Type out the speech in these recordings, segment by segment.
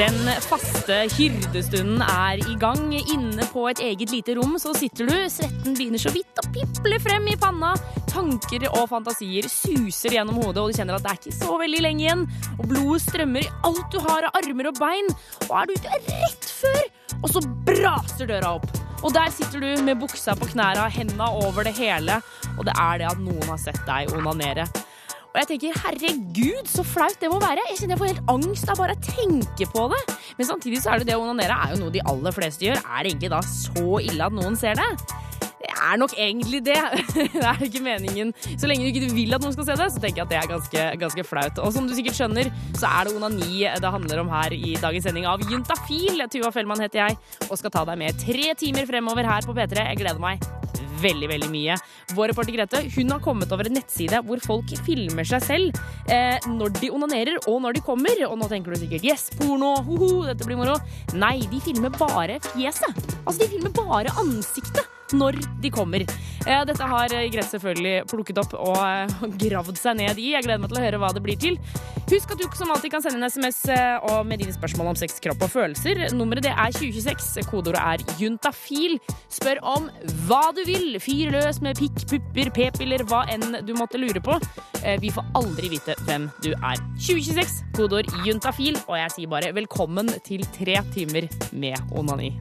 Den faste hyrdestunden er i gang. Inne på et eget lite rom så sitter du. Svetten begynner så vidt å piple frem i panna. Tanker og fantasier suser gjennom hodet, og du kjenner at det er ikke så veldig lenge igjen. Og blodet strømmer i alt du har av armer og bein. Og er du ute rett før, og så braser døra opp. Og der sitter du med buksa på knæra, henda over det hele, og det er det at noen har sett deg onanere. Og jeg tenker, herregud, så flaut det må være. Jeg kjenner jeg får helt angst av bare å tenke på det. Men samtidig så er det det å onanere er jo noe de aller fleste gjør. Er det egentlig da så ille at noen ser det? Det er nok egentlig det. Det er ikke meningen. Så lenge du ikke vil at noen skal se det, så tenker jeg at det er ganske, ganske flaut. Og som du sikkert skjønner, så er det onani det handler om her i dagens sending av Juntafil. Tuva Fellmann heter jeg, og skal ta deg med tre timer fremover her på P3. Jeg gleder meg veldig veldig mye. Vår reporter Grete hun har kommet over en nettside hvor folk filmer seg selv eh, når de onanerer og når de kommer. Og nå tenker du sikkert yes, porno, hoho, dette blir moro. Nei, de filmer bare fjeset. Altså, de filmer bare ansiktet når de kommer. Eh, dette har Grete selvfølgelig plukket opp og eh, gravd seg ned i. Jeg gleder meg til å høre hva det blir til. Husk at du som alltid kan sende en SMS eh, og med dine spørsmål om sex, kropp og følelser. Nummeret det er 2026. Kodeordet er juntafil. Spør om hva du vil. Fyr løs med pikk, pupper, p-piller, hva enn du måtte lure på. Vi får aldri vite hvem du er. 2026, kodeord juntafil, og jeg sier bare velkommen til tre timer med onani.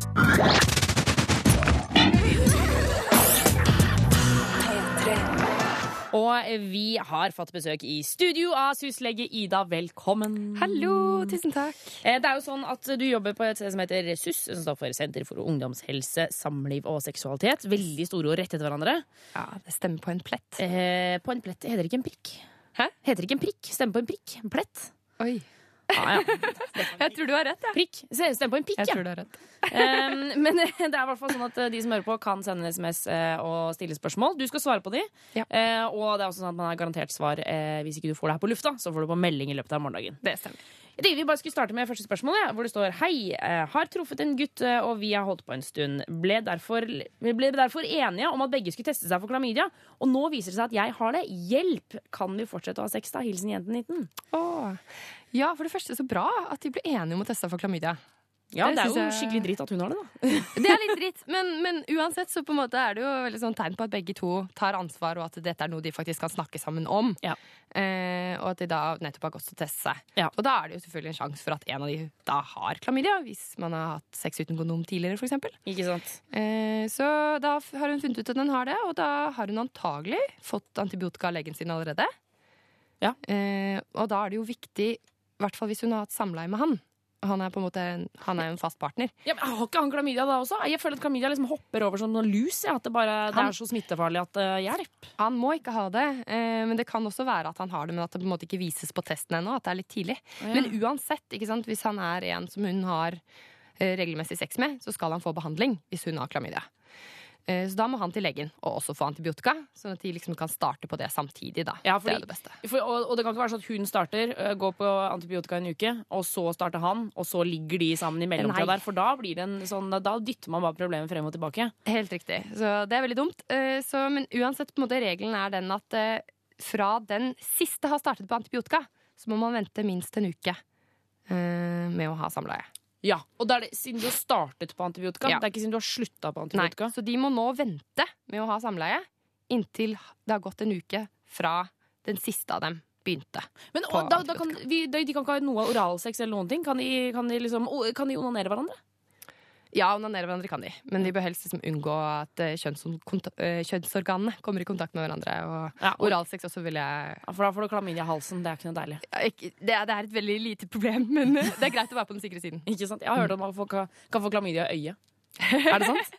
Og vi har fått besøk i studio av syslege Ida. Velkommen. Hallo, tusen takk. Eh, Det er jo sånn at Du jobber på et sted som heter SUS, som står for Senter for ungdomshelse, samliv og seksualitet. Veldig store ord rett etter hverandre. Ja, det stemmer på en plett. Eh, på en plett heter det ikke en prikk. Hæ? Heter det ikke en prikk? Stemmer på en prikk. En plett. Oi. Ja, ja. Jeg tror du har rett, ja. Prikk. Stem på en pikk, Jeg ja. tror du har rett. Um, men det er i hvert fall sånn at de som hører på, kan sende en SMS eh, og stille spørsmål. Du skal svare på de. Ja. Uh, og det er også sånn at man har garantert svar uh, hvis ikke du får det her på lufta. Så får du på melding i løpet av morgendagen. Det stemmer. Det, vi bare skulle starte med første spørsmål, ja, hvor det står Hei, eh, har truffet en gutt, eh, og vi har holdt på en stund. Ble derfor, vi ble derfor enige om at begge skulle teste seg for klamydia. Og nå viser det seg at jeg har det. Hjelp! Kan vi fortsette å ha sex, da? Hilsen jenten 19. Åh. Ja, for det første så bra at de ble enige om å teste for klamydia. Ja, Det det er jo jeg- skikkelig dritt at hun har det, da. Det er litt dritt, men, men uansett så på en måte er det jo veldig sånn tegn på at begge to tar ansvar, og at dette er noe de faktisk kan snakke sammen om. Ja. Eh, og at de da nettopp har gått og testet seg. Ja. Og da er det jo selvfølgelig en sjanse for at en av de da har klamydia, hvis man har hatt sex uten kondom tidligere, for eksempel. Ikke sant? Eh, så da har hun funnet ut at den har det, og da har hun antagelig fått antibiotika av legen sin allerede. Ja. Eh, og da er det jo viktig, i hvert fall hvis hun har hatt samleie med han. Han er på en måte han er jo en fast partner. Ja, men Har ikke han klamydia da også? Jeg føler at klamydia liksom hopper over som noen lus. At det, bare, det er så smittefarlig at uh, hjelp. Han må ikke ha det, eh, men det kan også være at han har det, men at det på en måte ikke vises på testen ennå. At det er litt tidlig. Ja. Men uansett, hvis han er en som hun har eh, regelmessig sex med, så skal han få behandling hvis hun har klamydia. Eh, Så da må han til legen og også få antibiotika, sånn at de liksom kan starte på det samtidig. Da. Ja, det er det beste. For, og, og det kan ikke være sånn at hun starter, øh, går på antibiotika en uke, og så starter han, og så ligger de sammen i mellomtida der. For da blir det en sånn, da dytter man bare problemet frem og tilbake. Helt riktig. Så det er veldig dumt. Eh, Så, men uansett, på en måte, regelen er den at eh, fra den siste har startet på antibiotika, så må man vente minst en uke eh, med å ha samleie. Ja, Og da er det siden du har startet på antibiotika. Ja. Det er ikke siden du har slutta på Nei, så de må nå vente med å ha samleie inntil det har gått en uke fra den siste av dem begynte. Men da, da kan, vi, de kan ikke ha noe oralsex eller noen ting? Kan de, kan de, liksom, kan de onanere hverandre? Ja, onanere hverandre kan de, men de bør helst liksom unngå at eh, eh, kjønnsorganene kommer i kontakt med hverandre. Og Ja, og, oralsex også vil jeg ja, for da får du klamydia i halsen. Det er ikke noe deilig. Det, er, det er et veldig lite problem, men eh, det er greit å være på den sikre siden. Ikke sant? Jeg har hørt at folk kan, kan få klamydia i øyet. Er det sant?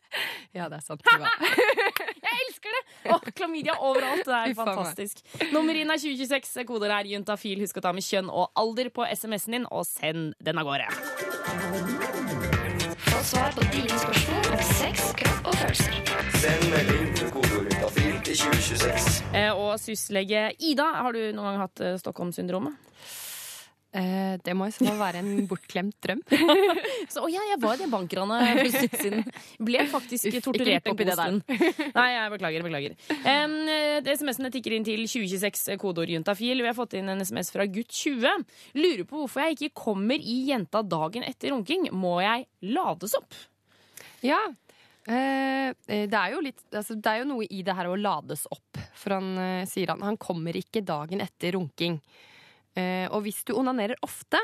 Ja, det er sant. Jeg elsker det! Og klamydia overalt. Det er fantastisk. Nummer inn er 2026. Koder er juntafil. Husk å ta med kjønn og alder på SMS-en din, og send den av gårde. Få svar på dine spørsmål om sex, kropp og følelser. Send melding til kodeordet til 2026. Eh, og syslege Ida, har du noen gang hatt eh, Stockholm-syndromet? Eh, det må i så fall være en bortglemt drøm. Så, å ja, jeg var i det bankranet for en siden. Ble faktisk Uff, torturert oppi det der. Nei, jeg beklager. beklager. Um, eh, SMS-ene tikker inn til 2026 kodeord juntafil. Vi har fått inn en SMS fra gutt 20. Lurer på hvorfor jeg ikke kommer i jenta dagen etter runking. Må jeg lades opp? Ja. Eh, det, er jo litt, altså, det er jo noe i det her å lades opp. For han eh, sier han, han kommer ikke dagen etter runking. Eh, og hvis du onanerer ofte,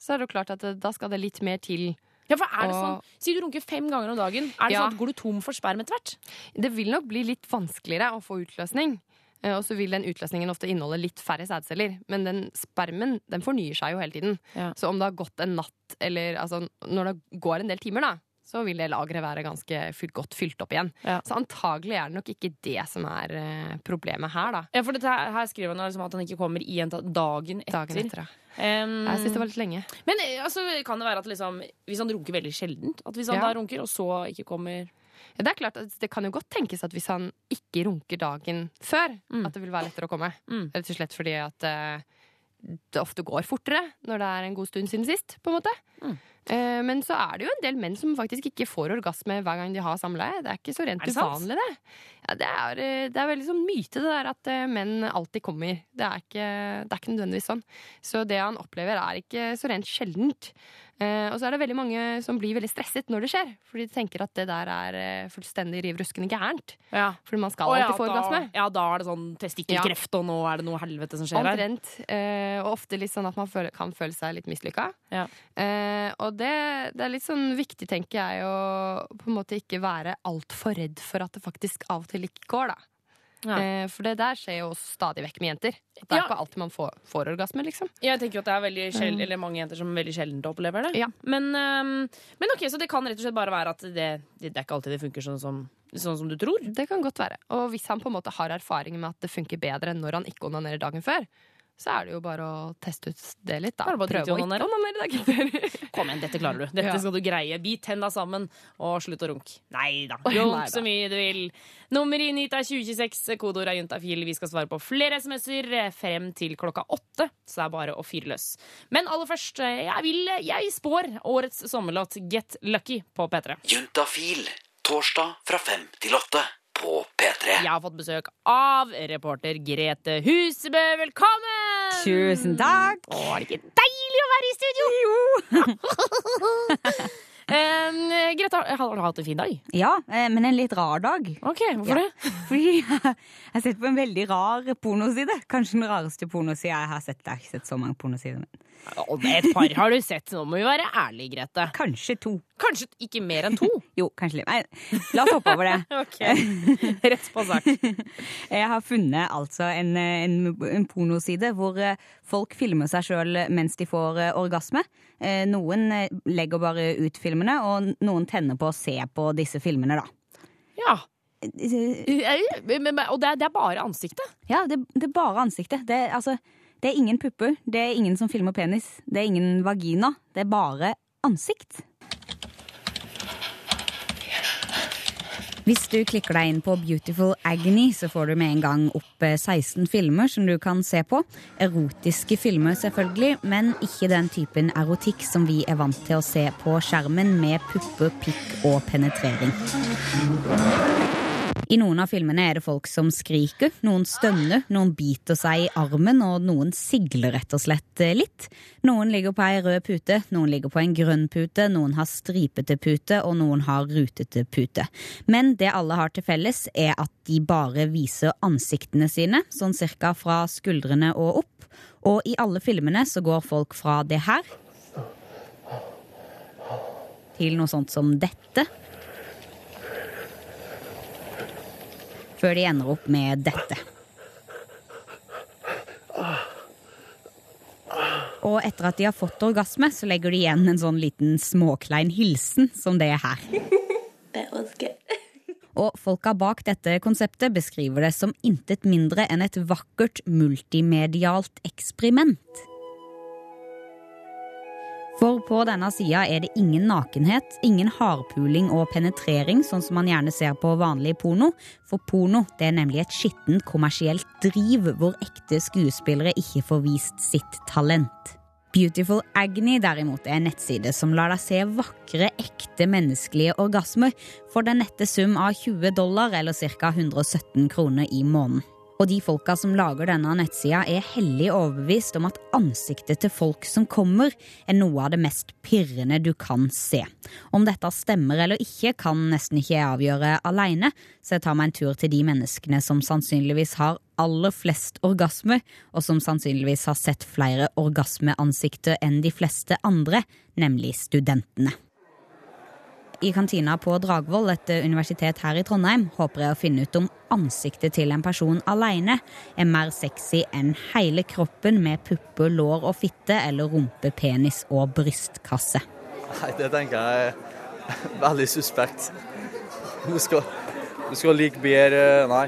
så er det jo klart at det, da skal det litt mer til. Ja, for er det Og- sånn, Si du runker fem ganger om dagen. Er det Ja. sånn at Går du tom for sperm etter hvert? Det vil nok bli litt vanskeligere å få utløsning. Eh, og så vil den utløsningen ofte inneholde litt færre sædceller. Men den spermen den fornyer seg jo hele tiden. Ja. Så om det har gått en natt, eller altså, når det går en del timer, da, så vil det lageret være ganske fylt, godt fylt opp igjen. Ja. Så antagelig er det nok ikke det som er eh, problemet her, da. Ja, for dette her, her skriver han liksom at han ikke kommer i jenta dagen etter. Dagen etter, ja. Um, Jeg syns det var litt lenge. Men eh, altså, kan det være at liksom, hvis han runker veldig sjeldent, at hvis han Ja. da runker, og så ikke kommer Ja, det er klart at det kan jo godt tenkes at hvis han ikke runker dagen før, Mm. at det vil være lettere å komme. Mm. Rett og slett fordi at eh, det ofte går fortere når det er en god stund siden sist, på en måte. Mm. Eh, men så er det jo en del menn som faktisk ikke får orgasme hver gang de har samleie. Det er ikke så rent det uvanlig, det. Ja, det, er, eh, det er veldig sånn myte, det der at eh, menn alltid kommer. Det er, ikke, det er ikke nødvendigvis sånn. Så det han opplever, er ikke så rent sjeldent. Eh, og så er det veldig mange som blir veldig stresset når det skjer. Fordi de tenker at det der er eh, fullstendig riv ruskende gærent. Ja. Fordi man skal ja, alltid få orgasme. ja, da er det sånn testikkelkreft, og nå er det noe helvete som skjer her. Omtrent. Eh, og ofte litt sånn at man føler, kan føle seg litt mislykka. Ja. Eh, og det, det er litt sånn viktig, tenker jeg, å på en måte ikke være altfor redd for at det faktisk av og til ikke går, da. Ja. Eh, for det der skjer jo stadig vekk med jenter. At det er Ja. ikke alltid man får, får orgasme, liksom. Jeg tenker jo at det er veldig sjel eller mange jenter som veldig sjelden opplever det. Ja. Men, um, men ok, så det kan rett og slett bare være at det, det, det er ikke alltid det funker sånn som, sånn som du tror. Det kan godt være. Og hvis han på en måte har erfaring med at det funker bedre når han ikke onanerer dagen før, så er det jo bare å teste ut det litt, da. Prøve å ikke onanere i dag. Kom igjen, dette klarer du. Dette Ja. skal du greie. Bit tenna sammen og slutt å runke. Nei da. Runk så mye du vil. Nummer inn hit er 2026. Kodeord er juntafil. Vi skal svare på flere SMS-er frem til klokka åtte, så det er bare å fyre løs. Men aller først, eh, jeg vil Jeg spår årets sommerlåt Get Lucky på P3. Juntafil. Torsdag fra fem til åtte på P3. Jeg har fått besøk av reporter Grete Husebø. Velkommen! Tusen takk! Å, er det ikke deilig å være i studio? Jo! Grete, har har du hatt en fin dag? Ja, eh, men en litt rar dag. Ok, hvorfor Ja. det? Fordi jeg har sett på en veldig rar pornoside. Kanskje den rareste pornosida jeg har sett. Jeg har ikke sett så mange pornosider. Men Et par har du sett. Nå må vi være ærlige, Grete. kanskje to. Kanskje ikke mer enn to? Jo, kanskje litt. Nei, la oss hoppe over det. Ok, Rett på sak. Jeg har funnet altså en, en, en pornoside hvor eh, folk filmer seg sjøl mens de får eh, orgasme. Eh, Noen legger bare ut filmene, og noen tenner på å se på disse filmene, da. Ja. Og det er, bare ansiktet. Ja, det, det er bare ansiktet. Det, altså, det er ingen pupper, det er ingen som filmer penis, det er ingen vagina. Det er bare ansikt. Hvis du klikker deg inn på Beautiful Agony, så får du med en gang opp eh, 16 filmer som du kan se på. Erotiske filmer, selvfølgelig, men ikke den typen erotikk som vi er vant til å se på skjermen, med pupper, pikk og penetrering. I noen av filmene er det folk som skriker, noen stønner, noen biter seg i armen, og noen sigler rett og slett eh, litt. Noen ligger på ei rød pute, noen ligger på en grønn pute, noen har stripete pute, og noen har rutete pute. Men det alle har til felles, er at de bare viser ansiktene sine, sånn cirka fra skuldrene og opp. Og i alle filmene så går folk fra det her til noe sånt som dette. Før de ender opp med dette. Og etter at de har fått orgasme, så legger de igjen en sånn liten småklein hilsen, som det er her. Og folka bak dette konseptet beskriver det som intet mindre enn et vakkert multimedialt eksperiment. For på denne sida er det ingen nakenhet, ingen hardpuling og penetrering, sånn som man gjerne ser på vanlig porno. For porno det er nemlig et skittent kommersielt driv hvor ekte skuespillere ikke får vist sitt talent. Beautiful Agony derimot er en nettside som lar deg se vakre, ekte menneskelige orgasmer for den nette sum av 20 dollar eller ca. 117 kroner i måneden. Og de folka som lager denne nettsida, er hellig overbevist om at ansiktet til folk som kommer, er noe av det mest pirrende du kan se. Om dette stemmer eller ikke, kan nesten ikke jeg avgjøre aleine, så jeg tar meg en tur til de menneskene som sannsynligvis har aller flest orgasmer, og som sannsynligvis har sett flere orgasmeansikter enn de fleste andre, nemlig studentene. I kantina på Dragvoll, et universitet her i Trondheim, håper jeg å finne ut om ansiktet til en person alene er mer sexy enn hele kroppen med pupper, lår og fitte, eller rumpe, penis og brystkasse. Nei, det tenker jeg er veldig suspekt. Du skal, du skal like bedre Nei.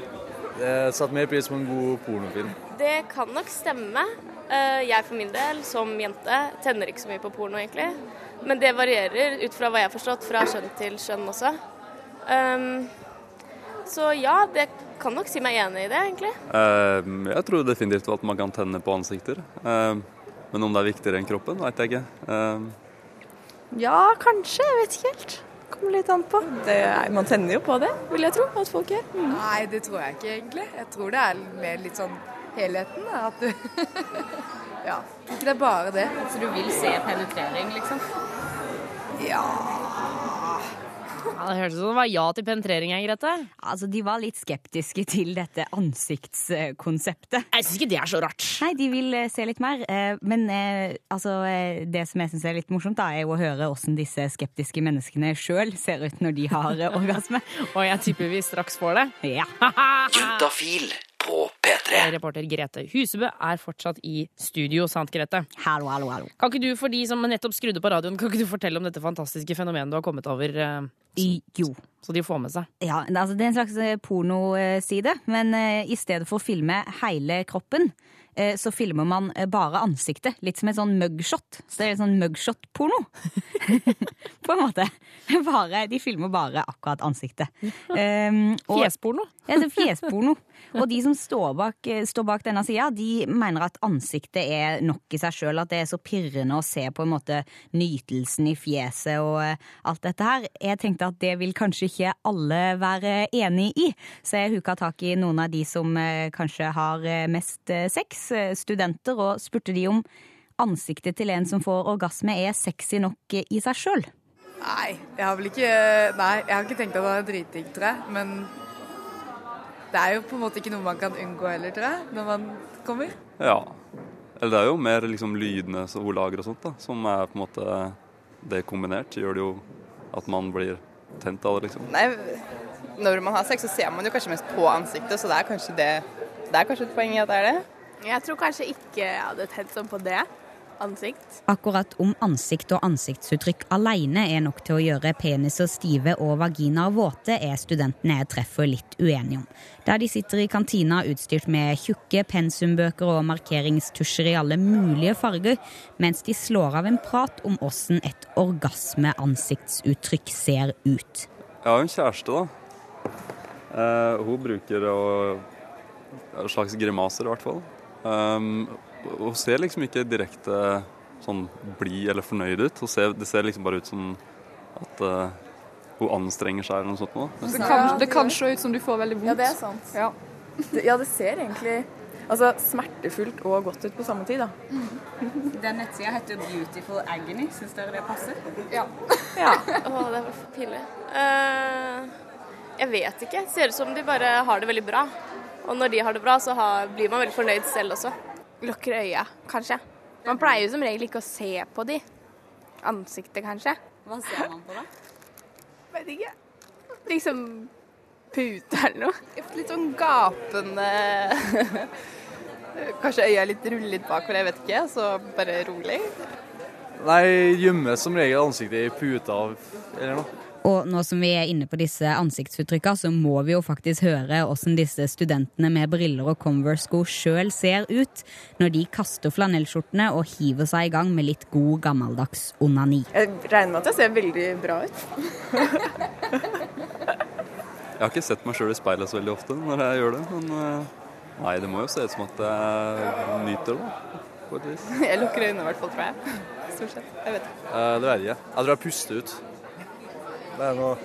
Jeg setter mer pris på en god pornofilm. Det kan nok stemme. Eh, Jeg for min del, som jente, tenner ikke så mye på porno, egentlig. Men det varierer ut fra hva jeg har forstått, fra skjønn til skjønn også. Um, så ja, det kan nok si meg enig i det, egentlig. Uh, Jeg tror definitivt at man kan tenne på ansikter. Uh, Men om det er viktigere enn kroppen, veit jeg ikke. Uh... Ja, kanskje. Jeg vet ikke helt. Kommer litt an på. Det er, man tenner jo på det, vil jeg tro at folk gjør. Nei, det tror jeg ikke egentlig. Jeg tror det er mer litt sånn helheten. At du Ja. Ikke det er bare det. Så du vil se penetrering, liksom? Ja Ja, det hørtes ut som det var ja til penetrering, Grete. Altså, De var litt skeptiske til dette ansiktskonseptet. Jeg syns ikke det er så rart. Nei, de vil eh, se litt mer. eh, Men eh, altså, det som jeg syns er litt morsomt, da, er jo å høre åssen disse skeptiske menneskene sjøl ser ut når de har orgasme. Og jeg tipper vi straks får det. Ja. Juntafil på P3. Reporter Grete Husebø er fortsatt i studio, sant, Grete? Hallo, hallo, hallo. Kan ikke du, for de som nettopp skrudde på radioen, kan ikke du fortelle om dette fantastiske fenomenet du har kommet over? Så, I, jo. Så de får med seg. Ja, det- altså, det er en slags eh, pornoside, men eh, i stedet for å filme hele kroppen, eh, så filmer man eh, bare ansiktet. Litt som et sånn mugshot. Så det er sånn mugshot-porno. På en måte. Bare, de filmer bare akkurat ansiktet. Um, og- Fjesporno. Ja, fjesporno. Og de som står bak, eh, står bak denne sida, de mener at ansiktet er nok i seg sjøl. At det er så pirrende å se på en måte nytelsen i fjeset og eh, alt dette her. Jeg tenkte at det vil kanskje ikke alle være enig i, så jeg huka tak i noen av de som eh, kanskje har mest sex, studenter, og spurte de om ansiktet til en som får orgasme er sexy nok i seg sjøl. Nei, jeg har vel ikke Nei, jeg har ikke tenkt at det er dritdigg, tror jeg. Men det er jo på en måte ikke noe man kan unngå heller, tror jeg, når man kommer. Ja. Eller det er jo mer liksom lydene som hun lager og sånt, da, som er på en måte Det kombinert gjør det jo at man blir tent av det, liksom. Nei, når man har sex, så ser man jo kanskje mest på ansiktet, så det er kanskje det Det er kanskje et poeng i at det er det. Jeg tror kanskje ikke jeg hadde tent sånn på det. Ansikt. Akkurat om ansikt og ansiktsuttrykk alene er nok til å gjøre peniser stive og vaginaer våte, er studentene jeg treffer litt uenige om. Der de sitter i kantina utstyrt med tjukke pensumbøker og markeringstusjer i alle mulige farger, mens de slår av en prat om åssen et orgasmeansiktsuttrykk ser ut. Jeg har jo en kjæreste, da. Eh, hun bruker å slags grimaser, i hvert fall. Um, hun ser liksom ikke direkte sånn blid eller fornøyd ut. Hun ser, det ser liksom bare ut som at uh, hun anstrenger seg eller noe sånt. Nå. Det kan, det kan se ut som du får veldig vondt. Ja, det er sant. Ja. Det, ja, det ser egentlig altså, smertefullt og godt ut på samme tid, da. Den nettsida heter Beautiful Agony. Syns dere det passer? Ja. Å, det var pinlig. Eh, jeg vet ikke. Ser ut som de bare har det veldig bra. Og når de har det bra, så har, blir man veldig fornøyd selv også. Lukker øya, kanskje. Man pleier jo som regel ikke å se på de. Ansiktet, kanskje. Hva ser man på da? Vet ikke. Liksom pute eller noe. Litt sånn gapende Kanskje øya er litt ruller litt bakover, jeg vet ikke. Så bare rolig. Nei, gjemmer som regel ansiktet i puta eller noe. Og nå som vi er inne på disse ansiktsuttrykkene, så må vi jo faktisk høre åssen disse studentene med briller og Converse-sko sjøl ser ut når de kaster flanellskjortene og hiver seg i gang med litt god gammeldags onani. Jeg regner med at jeg ser veldig bra ut. Jeg har ikke sett meg sjøl i speilet så veldig ofte når jeg gjør det, men eh, nei, det må jo se ut som at jeg nyter det. på et vis. Jeg lukker øynene i hvert fall, tror jeg. Stort sett. Jeg vet ikke. Eh, det vet jeg. Jeg tror jeg puster ut. Det er noe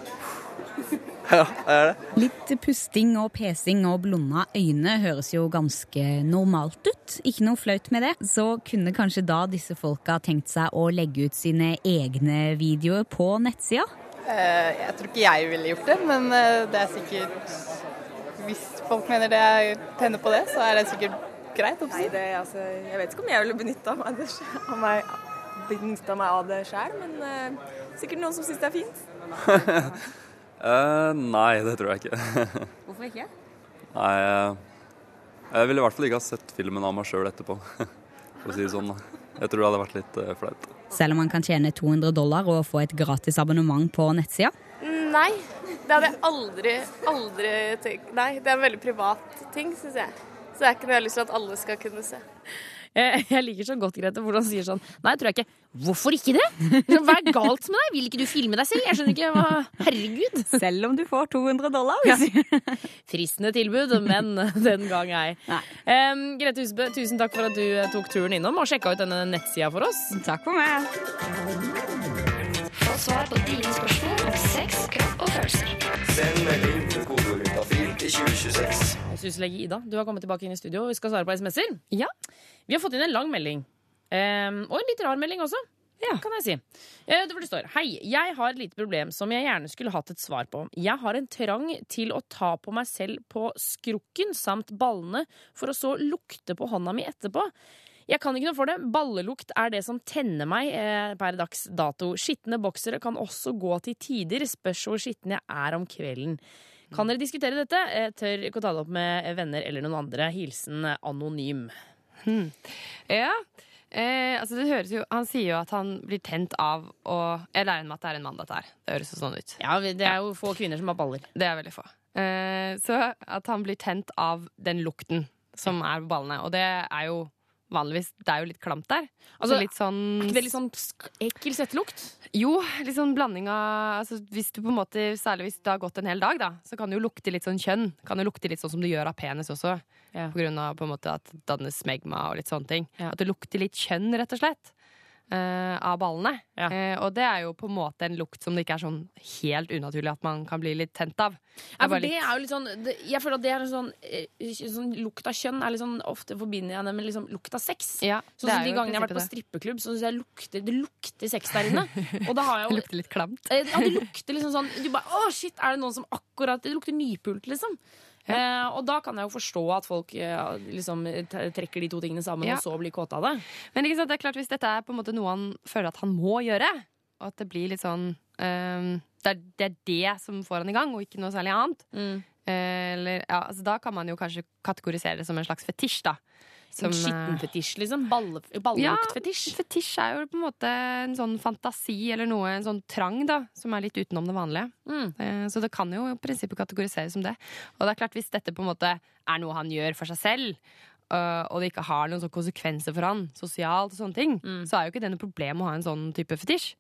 Ja, gjør det. Litt pusting og pesing og blunda øyne høres jo ganske normalt ut. Ikke noe flaut med det. Så kunne kanskje da disse folka tenkt seg å legge ut sine egne videoer på nettsida? Eh, Jeg tror ikke jeg ville gjort det, men eh, det er sikkert Hvis folk mener det er tenner på det, så er det sikkert greit. Nei, det, altså, jeg vet ikke om jeg ville benytta meg, av det- av meg, meg av det sjøl, men eh, sikkert noen som syns det er fint. Eh, nei, det tror jeg ikke. Hvorfor ikke? nei, eh, jeg ville i hvert fall ikke ha sett filmen av meg sjøl etterpå, for å si det sånn. Jeg tror det hadde vært litt eh, flaut. Selv om man kan tjene 200 dollar og få et gratis abonnement på nettsida? Nei, det hadde jeg aldri, aldri tenkt. Nei, det er en veldig privat ting, syns jeg. Så det er ikke noe jeg har lyst til at alle skal kunne se. Jeg, jeg liker så godt Grete hvordan han sier sånn Nei, tror jeg ikke. Hvorfor ikke det? Hva er galt med deg? Vil ikke du filme deg selv? Jeg skjønner ikke hva Herregud. Selv om du får 200 dollar. Ja. Fristende tilbud, men den gang ei. Um, Grete Husbø, tusen takk for at du eh, tok turen innom og sjekka ut denne nettsida for oss. Takk for meg. Få svar på dine spørsmål om sex, kropp og følelser. Send melding 2026. Syslege Ida, du har kommet tilbake inn i studio. Vi skal svare på SMS-er. Vi har fått inn en lang melding. Um, og en litt rar melding også. Kan jeg si. Eh, Det hvor det står Hei, jeg har et lite problem som jeg gjerne skulle hatt et svar på. Jeg har en trang til å ta på meg selv på skrukken samt ballene, for å så lukte på hånda mi etterpå. Jeg kan ikke noe for det. Ballelukt er det som tenner meg eh, per dags dato. Skitne boksere kan også gå til tider. Spørs hvor skitten jeg er om kvelden. Kan dere diskutere dette? Eh, tør ikke å ta det opp med venner eller noen andre. Hilsen anonym. anonym. Ja. Eh, altså det høres jo, han sier jo at han blir tent av å Jeg lærer med at det er en mann, dette her. Det høres jo sånn ut. Ja, Det er jo få kvinner som har baller. Det er veldig få. Eh, så at han blir tent av den lukten som er på ballene. Og det er jo vanligvis Det er jo litt klamt der. Altså, litt sånn Er ikke det litt sånn ekkel svettelukt? Jo, litt sånn blanding av altså, Hvis du på en måte, Særlig hvis det har gått en hel dag, da, så kan det jo lukte litt sånn kjønn. Kan jo lukte litt sånn som det gjør av penis også. På grunn av på en måte at det dannes smegma og litt sånne ting. At det lukter litt kjønn, rett og slett. Eh, av ballene. Eh, og det er jo på en måte en lukt som det ikke er sånn helt unaturlig at man kan bli litt tent av. Ja, for det litt- er jo litt sånn det, Jeg føler at det er en sånn, eh, sånn Lukt av kjønn er litt sånn Ofte forbinder jeg det med liksom lukt av sex. Ja, sånn det som er de gangene jeg har vært på strippeklubb, så syns jeg lukter, det lukter sex der inne. Og da har jeg jo lukter litt klamt. Ja, det lukter liksom sånn Du bare Å, shit, er det noen som akkurat Det lukter nypult, liksom. Eh, og da kan jeg jo forstå at folk eh, liksom trekker de to tingene sammen Ja. og så blir kåte av det. Men ikke sant, det er klart hvis dette er på en måte noe han føler at han må gjøre, og at det blir litt sånn ehm, det, er, det er det som får han i gang, og ikke noe særlig annet. Mm. Eh, eller, ja, altså, da kan man jo kanskje kategorisere det som en slags fetisj, da. Som, en eh, skittenfetisj, liksom. Balle, balleluktfetisj. Ja, fetisj er jo på en måte en sånn fantasi eller noe, en sånn trang, da, som er litt utenom det vanlige. Mm. Eh, Så det kan jo i prinsippet kategoriseres som det. Og det er klart, hvis dette på en måte er noe han gjør for seg selv, øh, og det ikke har noen sånne konsekvenser for han sosialt, og sånne ting, Mm. så er jo ikke det noe problem å ha en sånn type fetisj.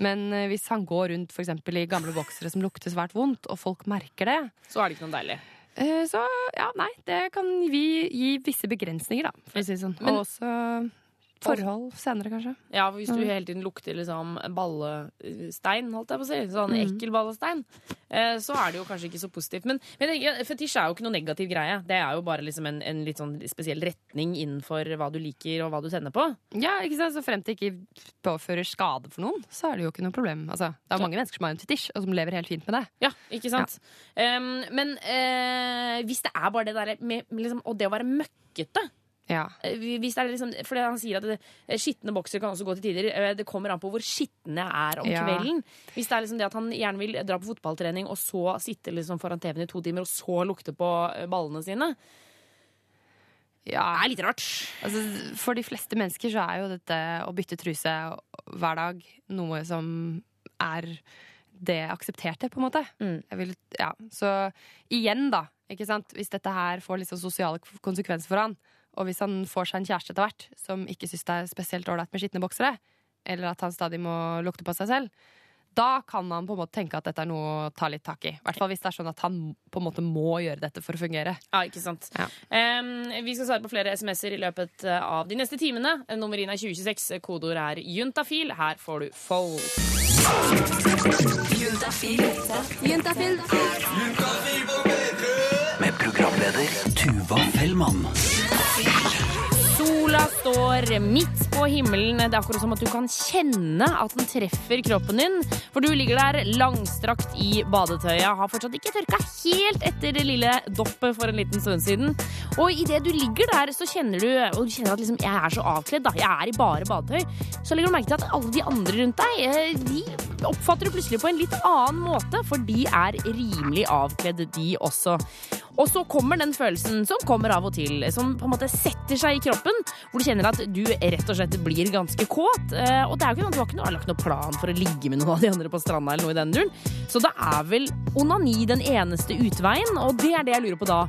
Men eh, hvis han går rundt for eksempel, i gamle boksere som lukter svært vondt, og folk merker det, Så er det ikke noe deilig. Eh, så ja, nei, det kan vi gi visse begrensninger, da, for å si det sånn. Men- og også forhold senere, kanskje. Ja, for Hvis du hele tiden lukter liksom ballestein, holdt jeg på å si, sånn Mm. ekkel ballestein, eh, så er det jo kanskje ikke så positivt. Men, men fetisj er jo ikke noe negativ greie. Det er jo bare liksom en, en litt sånn spesiell retning innenfor hva du liker og hva du tenner på. Ja, ikke sant? Så frem til ikke påfører skade for noen, så er det jo ikke noe problem. Altså, det er mange mennesker som har en fetisj, og som lever helt fint med det. Ja, ikke sant? Um, men uh, hvis det er bare det derre med liksom, Og det å være møkkete Ja. Eh, Hvis det er liksom, for han sier at det, eh, skitne boksere kan også gå til tider. Eh, Det kommer an på hvor skitne jeg er om Ja. kvelden. Hvis det er liksom det at han gjerne vil dra på fotballtrening og så sitte liksom foran TV-en i to timer og så lukte på ballene sine. Ja. Det er litt rart. Altså, for de fleste mennesker så er jo dette å bytte truse hver dag noe som er det aksepterte, på en måte. Jeg vil, ja. Så igjen, da. Ikke sant? Hvis dette her får sånn sosiale konsekvenser for han, og hvis han får seg en kjæreste etter hvert som ikke syns det er spesielt ålreit med skitne boksere, eller at han stadig må lukte på seg selv, Da kan han på en måte tenke at dette er noe å ta litt tak i. I hvert fall hvis det er sånn at han på en måte må gjøre dette for å fungere. Ja, ikke sant. Em, vi skal svare på flere SMS-er i løpet eh, av de neste timene. Nummer inn er 2026. Kodeord er juntafil. Her får du Fold. Juntafil. Med programleder Tuva Fellmann. Sola står midt på himmelen. Det er akkurat som at du kan kjenne at den treffer kroppen din. For du ligger der langstrakt i badetøyet, har fortsatt ikke tørka helt etter det lille doppet for en liten stund siden. Og idet du ligger der, så kjenner du og du kjenner at liksom, jeg er så avkledd. da, Jeg er i bare badetøy. Så legger du merke til at alle de andre rundt deg eh, de oppfatter du plutselig på en litt annen måte, for de er rimelig avkledd, de også. Og så kommer den følelsen som kommer av og til, som på en måte setter seg i kroppen, hvor du kjenner at du rett og slett blir ganske kåt. Eh, Og det er jo ikke noe, du har ikke noe, lagt noe plan for å ligge med noen av de andre på stranda, eller noe i den duren. Så da er vel onani den eneste utveien, og det er det jeg lurer på da.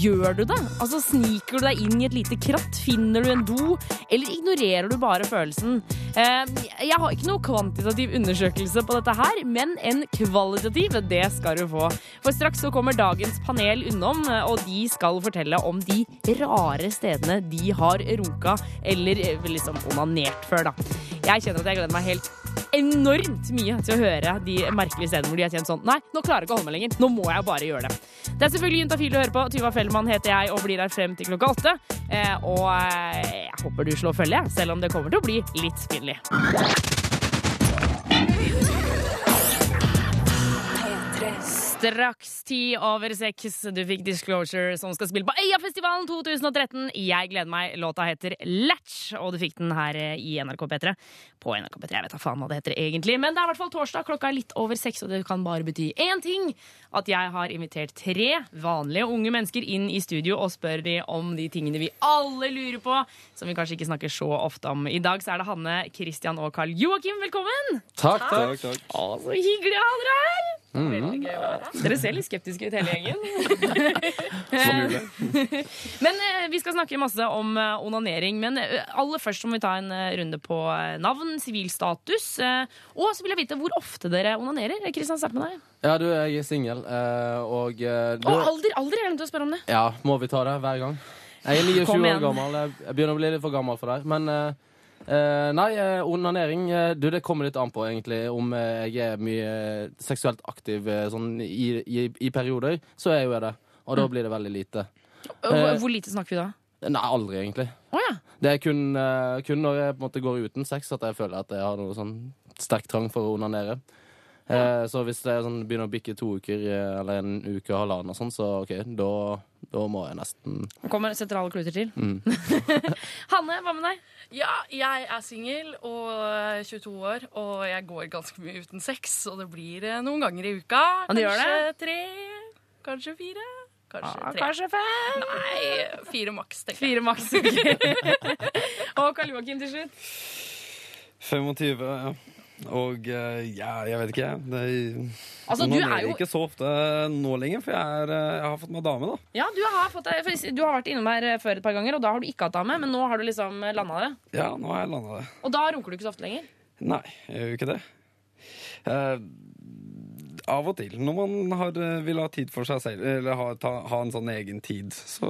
Gjør du det? Altså Sniker du deg inn i et lite kratt? Finner du en do? Eller ignorerer du bare følelsen? Eh, Jeg har ikke noe kvantitativ undersøkelse på dette her, men en kvalitativ, det skal du få. For straks så kommer dagens panel unnom, og de skal fortelle om de rare stedene de har runka eller eh, liksom onanert før, da. Jeg kjenner at jeg gleder meg helt enormt mye til å høre de merkelige stedene hvor de har tjent sånn Nei, nå klarer jeg ikke å holde meg lenger. Nå må jeg bare gjøre det. Det er selvfølgelig Juntafil å høre på. Tyva Fellmann heter jeg og blir her frem til klokka åtte. Eh, og eh, jeg håper du slår følge, selv om det kommer til å bli litt pinlig. Straks ti over seks. Du fikk Disclosure som skal spille på Øyafestivalen 2013. Jeg gleder meg. Låta heter Latch, og du fikk den her i NRK P3. På NRK P3. Jeg vet da faen hva det heter egentlig, men det er i hvert fall torsdag. Klokka er litt over seks, og det kan bare bety én ting. At jeg har invitert tre vanlige unge mennesker inn i studio og spør de om de tingene vi alle lurer på, som vi kanskje ikke snakker så ofte om. I dag så er det Hanne, Christian og Karl Joakim. Velkommen! Takk, takk, takk. Å, så hyggelig å ha dere her! Mhm. Dere ser litt skeptiske ut, hele gjengen. men eh, vi skal snakke masse om eh, onanering. Men eh, aller først må vi ta en eh, runde på eh, navn, sivilstatus. Eh, og så vil jeg vite hvor ofte dere onanerer. Kristian, start med deg. Ja, du, jeg er singel, eh, og eh, du, Og alder! alder, Jeg glemte å spørre om det. Ja, må vi ta det hver gang? Jeg er 29 år gammel. Jeg jeg begynner å bli litt for gammel for deg. Men eh, nei, eh, onanering eh, Du, det kommer litt an på, egentlig. Om jeg er mye seksuelt aktiv sånn i, i, i perioder, så er jo jeg det. Og da Mm. blir det veldig lite. Hvor, hvor lite snakker vi da? Nei, aldri, egentlig. Oh, ja. Det er kun, kun når jeg på en måte går uten sex at jeg føler at jeg har noe sånn sterk trang for å onanere. Eh, så hvis det er sånn, begynner å bikke to uker eh, eller en uke og halvannen og sånn, så ok, da, da må jeg nesten kommer sentrale kluter til. mm. Hanne, hva med deg? Ja, jeg er singel og 22 år, og jeg går ganske mye uten sex. Og det blir eh, noen ganger i uka. Kanskje tre, kanskje fire. Kanskje Ah, kanskje fem? Nei, fire maks, tenker Fire maks. og Karl Joakim til slutt. 25, ja. Og eh, ja, jeg vet ikke, jeg. Altså, nå er jo- ikke så ofte nå lenger, for jeg, er, eh, jeg har fått meg dame, da. Ja, du har, fått, du har vært innom her før et par ganger, og da har du ikke hatt dame, men nå har du liksom landa det. Ja, nå har jeg landa det. Og da runker du ikke så ofte lenger. Nei, jeg gjør jo ikke det. Uh, av og til, når man har, eh, vil ha tid for seg selv, eller ha, ta, ha en sånn egen tid, så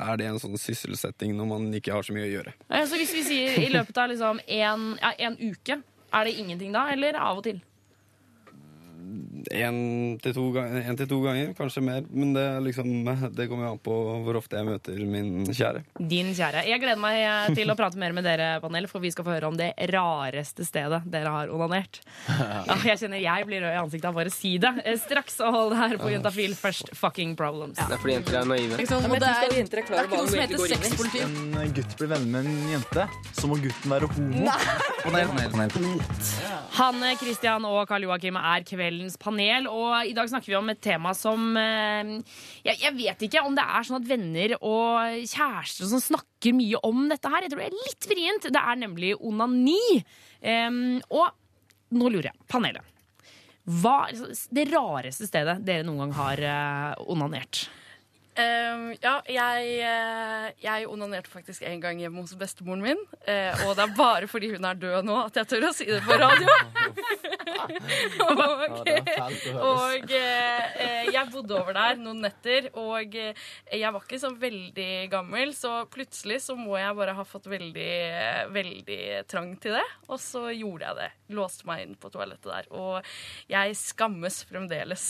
er det en sånn sysselsetting når man ikke har så mye å gjøre. Ja, Så hvis vi sier i løpet av liksom en, ja, en uke, er det ingenting da, eller av og til? En til, to ganger, en til to ganger, kanskje mer. Men det, er liksom, det kommer an på hvor ofte jeg møter min kjære. Din kjære. Jeg gleder meg eh, til å prate mer med dere, panel, for vi skal få høre om det rareste stedet dere har onanert. Ja, jeg kjenner jeg blir rød i ansiktet av bare å si det. Eh, Straks å holde her på Juntafil. First fucking problems. Det er fordi jenter er naive. Det er, det er ikke noe som heter sexpolitikk. en gutt blir venner med en jente, så må gutten være homo. Panel, panel, panel. Hanne, Christian og Karl Joakim er kveldens panel, og i dag snakker vi om et tema som eh, jeg, jeg vet ikke om det er sånn at venner og kjærester som snakker mye om dette her. Jeg tror det er litt vrient. Det er nemlig onani. Um, og nå lurer jeg, panelet. Hva det rareste stedet dere noen gang har eh, onanert? Ehm, ja, jeg, eh, jeg onanerte faktisk en gang hjemme hos bestemoren min. eh, og det er bare fordi hun er død nå at jeg tør å si det på radio. og, og eh, eh, jeg bodde over der noen netter, og eh, jeg var ikke så veldig gammel, så plutselig så må jeg bare ha fått veldig, veldig trang til det. Og så gjorde jeg det. Låste meg inn på toalettet der. Og jeg skammes fremdeles.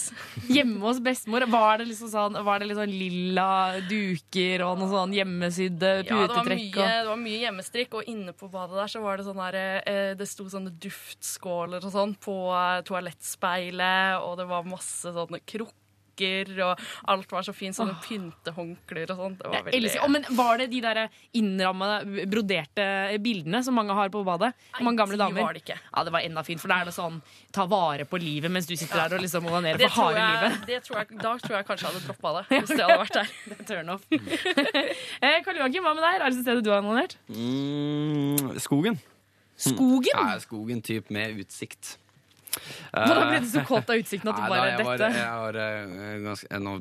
Hjemme hos bestemor, var det liksom sånn, var det litt sånn lilla duker og noe sånn hjemmesydde Ja, det var, mye, det var mye hjemmestrikk, og inne på badet der så var det sånn der, eh, det sto sånne duftskåler og sånn på eh, toalettspeilet, og det var masse sånne krukker, og alt var så fint, sånne pyntehåndklær og sånt. Det var Jeg veldig... oh, men Var det de der innrammede, broderte bildene som mange har på badet? mange gamle damer? var det ikke. Ja, det var enda fint, for da er det sånn ta vare på livet mens du sitter der og liksom onanerer for harde jeg, livet. det tror jeg, da tror jeg kanskje jeg hadde droppa det, hvis det hadde vært der. Det er turn off. eh, Karl Joakim, hva med deg? Er det stedet du har onanert? Mm, skogen. Skogen? Ja, skogen typ med utsikt. Da ble du så kåt av utsikten at du Nei, da jeg var, jeg var eh, ganske, eh, nå,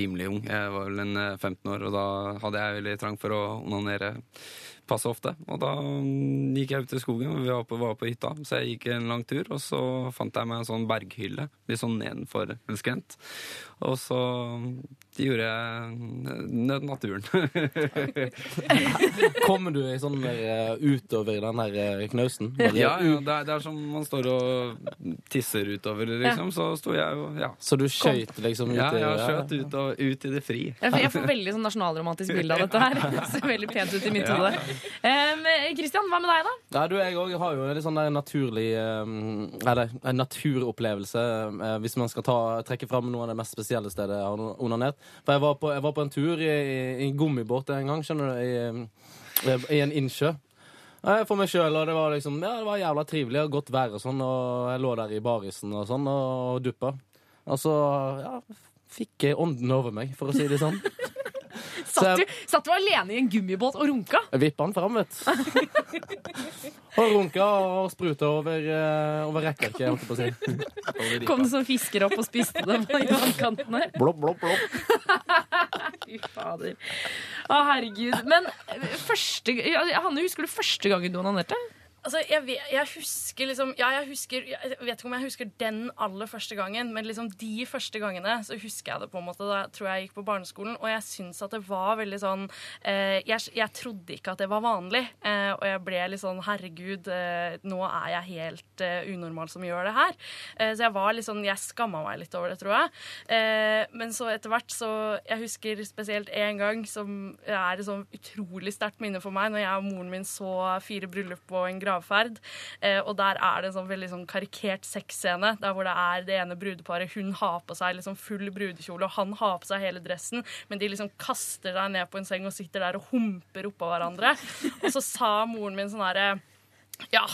rimelig ung. Jeg var vel en eh, 15 år, og da hadde jeg veldig trang for å onanere passe ofte. Og da mm, gikk jeg ut i skogen, og vi var på, var på hytta. Så jeg gikk en lang tur, og så fant jeg meg en sånn berghylle litt sånn nedenfor en skrent. Og så gjorde nødnaturen. nød naturen. Kommer du i sånn der, eh, utover den her eh, knausen? Ja, ja det, er, det er som man står og tisser utover, liksom. Så sto jeg jo Ja. Så du skøyt liksom ut Ja, i ja. skjøt ut, og, ut i det fri. Jeg får, jeg får veldig sånn nasjonalromantisk bilde av dette her. Det ser veldig pent ut i mitt hode. Kristian, Um, hva med deg, da? Ja, du, jeg òg har jo en litt sånn der naturlig Eller en naturopplevelse, hvis man skal ta, trekke fram noe av det mest spesielle stedet jeg har onanert. For jeg var på, jeg var på en tur i, i en gummibåt en gang, skjønner du, i, i en innsjø. Eh, For meg sjøl, og det var liksom Ja, det var jævla trivelig og godt vær og sånn, og jeg lå der i barisen og sånn og duppa. Og så, ja, fikk jeg ånden over meg, for å si det sånn. Satt du, satt du alene i en gummibåt og runka? Vippa den fram, vet du. Og runka og spruta over, eh, over rekkverket, holdt jeg på å si. Over. Kom det sånn fisker opp og spiste dem i vannkanten her? Blopp, blopp, blopp. Fy fader. Å, herregud. Men eh, første Hanne, husker du første gangen du onanerte? Altså, jeg, vet, jeg husker liksom Ja, jeg husker Jeg vet ikke om jeg husker den aller første gangen, men liksom de første gangene så husker jeg det på en måte. Da tror jeg jeg gikk på barneskolen, og jeg syns at det var veldig sånn eh, jeg, jeg trodde ikke at det var vanlig, eh, og jeg ble litt sånn Herregud, eh, nå er jeg helt eh, unormal som gjør det her. Eh, så jeg var litt sånn Jeg skamma meg litt over det, tror jeg. Eh, men så etter hvert så Jeg husker spesielt én gang som er et sånn utrolig sterkt minne for meg, når jeg og moren min så fire bryllup på en gravferd. Eh, og der er det en sånn veldig sånn karikert sexscene, der hvor det er det ene brudeparet. Hun har på seg liksom full brudekjole, og han har på seg hele dressen, men de liksom kaster deg ned på en seng og sitter der og humper oppå hverandre. Og så sa moren min sånn herre Ja.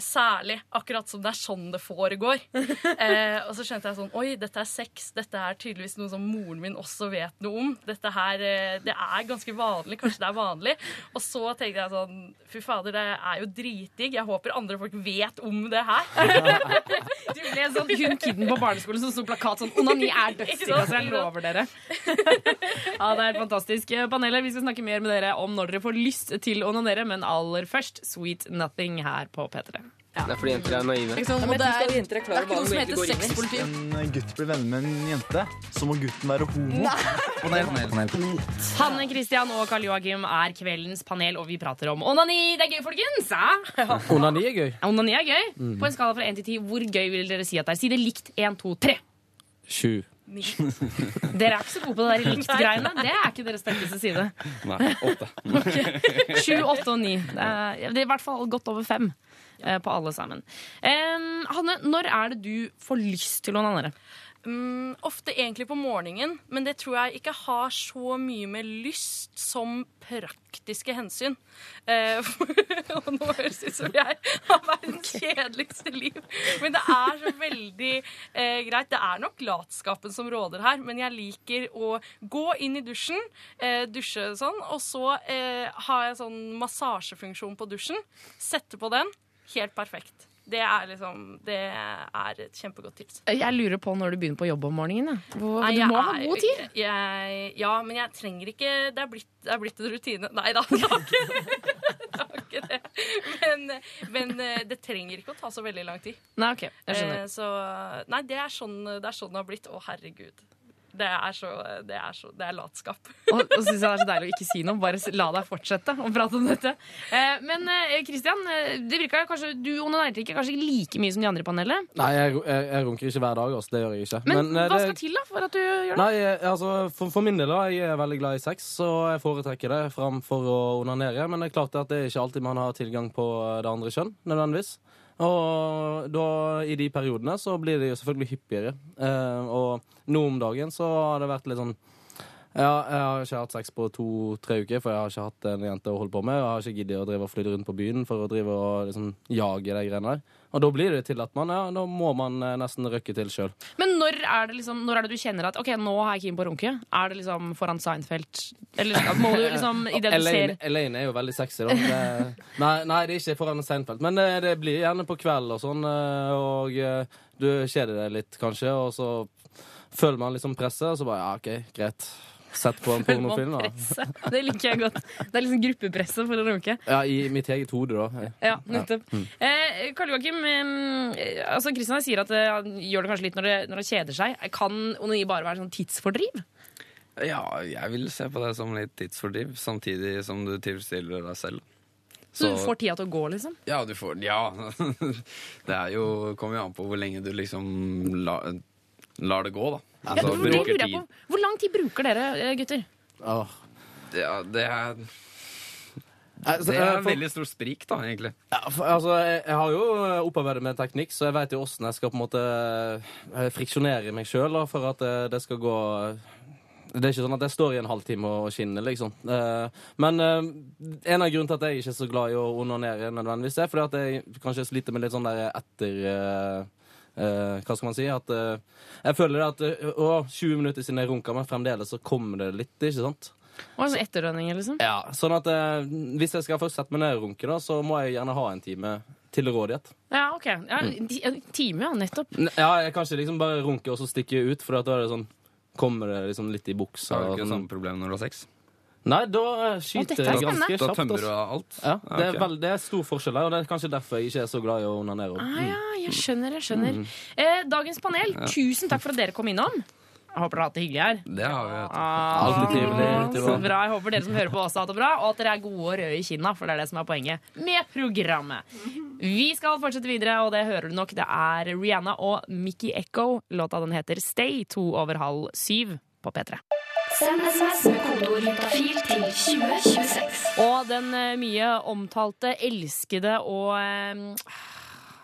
Særlig akkurat som det er sånn det foregår. Eh, og så skjønte jeg sånn Oi, dette er sex. Dette er tydeligvis noe som moren min også vet noe om. Dette her, eh, Det er ganske vanlig. Kanskje det er vanlig. Og så tenkte jeg sånn Fy fader, det er jo dritdigg. Jeg håper andre folk vet om det her. Du ble sånn hun kiden på barneskolen som sto plakat sånn 'Onani er dødsdigg', altså. Jeg lover dere. Ja, det er fantastisk. Panelet, vi skal snakke mer med dere om når dere får lyst til å onanere, men aller først Sweet Nothing her på P3. Det er fordi jenter er naive. Ikke sant? Ja, det er- det er ikke noe som heter sexpolitikk. Hvis En gutt blir venner med en jente, så må gutten være homo. Panel, panel, panel. Hanne Christian og Karl Joakim er kveldens panel, og vi prater om onani. Det er gøy, folkens! Ja. Onani er gøy. Onani er gøy. Mm. På en skala fra 1 til 10, hvor gøy vil dere si at det er? Si det likt. 1, 2, 3. Sju. Dere er ikke så gode på det der likt-greiene. Det er ikke deres sterkeste side. Nei, åtte. Sju, åtte og ni. Det er, det er i hvert fall godt over fem eh, på alle sammen. Um, Hanne, når er det du får lyst til å onanere? Mm, ofte egentlig på morgenen, men det tror jeg ikke har så mye med lyst som praktiske hensyn. Uh, og nå høres det ut som jeg har verdens kjedeligste liv, men det er så veldig uh, greit. Det er nok latskapen som råder her, men jeg liker å gå inn i dusjen, uh, dusje sånn, og så har jeg sånn massasjefunksjon på dusjen. Sette på den. Helt perfekt. Det er liksom Det er et kjempegodt tips. Jeg lurer på når du begynner på jobb om morgenen. ja. Hvor, Nei, du jeg må ha god tid. Jeg, ja, men jeg trenger ikke Det er blitt, det er blitt en rutine. Nei da. Det har ikke, det ikke ikke det. Men, men eh, det trenger ikke å ta så veldig lang tid. Nei, ok, jeg skjønner. Eh, Så, nei, det er, sånn, det er sånn det har blitt. Å, herregud. Det er så Det er, så, det er latskap. Og, og synes jeg det er så deilig å ikke si noe. Bare la deg fortsette å prate om dette. Eh, men Kristian, eh, det virka kanskje du onanerte ikke kanskje like mye som de andre i panelet. Nei, jeg, jeg, jeg runker ikke hver dag. Altså. Det gjør jeg ikke. Men, men hva det- skal til da for at du gjør det? Nei, altså, for, for min del da, jeg er veldig glad i sex, så jeg foretrekker det framfor å onanere. Men det er klart at det er ikke alltid man har tilgang på det andre kjønn, nødvendigvis. Og da, i de periodene så blir det jo selvfølgelig hyppigere. Eh, og nå om dagen så har det vært litt sånn ja, jeg har ikke hatt sex på to-tre uker, for jeg har ikke hatt en jente å holde på med. Og jeg har ikke giddet å drive og flytte rundt på byen for å drive og liksom jage de greiene der. Og da blir det til at man, ja, da må man eh, nesten røkke til sjøl. Men når er, det liksom, når er det du kjenner at ok, nå har jeg keen på å runke? Er det liksom foran Seinfeld? Eller må du liksom idet du Elaine, Elaine er jo veldig sexy, da. Det, nei, nei, det er ikke foran Seinfeld. Men eh, det blir gjerne på kveld og sånn, eh, og du kjeder deg litt, kanskje, og så føler man liksom presset, og så bare ja, OK, greit. Sett på en pornofilm, da. Det liker jeg godt. Det er liksom gruppepresset for å runke. Ja, i mitt eget hode, da. Ja, nettopp. Mm. Eh, Karl Joakim, eh, altså Kristian sier at eh, han gjør det kanskje litt når det, når det kjeder seg. Kan onani bare være sånn tidsfordriv? Ja, jeg vil se på det som litt tidsfordriv, samtidig som du tilstiller deg selv. Så du får tida til å gå, liksom? Ja, du får Ja. Det er jo, kommer jo an på hvor lenge du liksom la, lar det gå, da. Ja, Altså, det lurer jeg på. Hvor lang tid bruker dere, eh, gutter? Ja, det er Det eh, er en veldig stor sprik, da, egentlig. Ja, for, altså, jeg, jeg har jo opparbeidet med teknikk, så jeg vet jo åssen jeg skal på en måte eh, friksjonere meg sjøl for at det, det skal gå Det er ikke sånn at jeg står i en halvtime og skinner, liksom. Eh, Men eh, en av grunnene til at jeg ikke er så glad i å onanere, nødvendigvis, er fordi at jeg kanskje sliter med litt sånn der etter eh, eh, hva skal man si? At uh, jeg føler at uh, å, 20 minutter siden jeg runka, meg, fremdeles så kommer det litt, ikke sant? Og sånn etterdønninger, liksom? Ja, sånn at eh, Hvis jeg skal først sette meg ned og runke, da, så må jeg gjerne ha en time til rådighet. Ja, OK. Ja, Mm. en time, ja. Nettopp. N- Ja, jeg kan ikke liksom bare runke og så stikke ut, for da er det sånn Kommer det liksom litt i buksa. Har du ikke sånn. samme problem når du har sex? Nei, da eh, skyter er jeg ganske kjapt. Da tømmer du altså. alt? Ja, det, er veldig det er stor forskjell her, og det er kanskje derfor jeg ikke er så glad i å onanere. Ah, ja, jeg skjønner, jeg skjønner. Mm. Eh, dagens panel, Ja. tusen takk for at dere kom innom. Jeg håper dere har hatt det hyggelig her. Det har vi. Ah, trivelig. Så bra. Jeg håper dere som hører på også har hatt det bra, og at dere er gode og røde i kinna, for det er det som er poenget med programmet. Vi skal fortsette videre, og det hører du nok. Det er Rihanna og Mickey Echo. Låta den heter Stay, to over halv syv på P3. Send SMS med kodeord juntafil til 2026. Og den eh, mye omtalte, elskede og eh,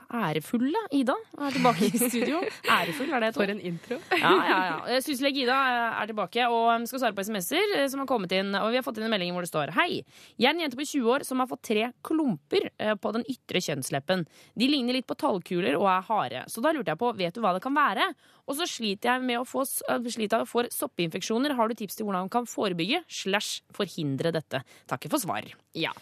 ærefulle Ida er tilbake i studio. Ærefull, er det et ord? For en intro. Ja, ja, ja. Sysselegg Ida er tilbake og skal svare på SMS-er eh, som har kommet inn. Og vi har fått inn en melding hvor det står Hei. Jeg er en jente på 20 år som har fått tre klumper eh, på den ytre kjønnsleppen. De ligner litt på tallkuler og er harde. Så da lurte jeg på, vet du hva det kan være? Og så sliter jeg med å få, eh, sliter jeg for soppinfeksjoner. Har du tips til hvordan man kan forebygge slash forhindre dette? Takker for svar. Ja.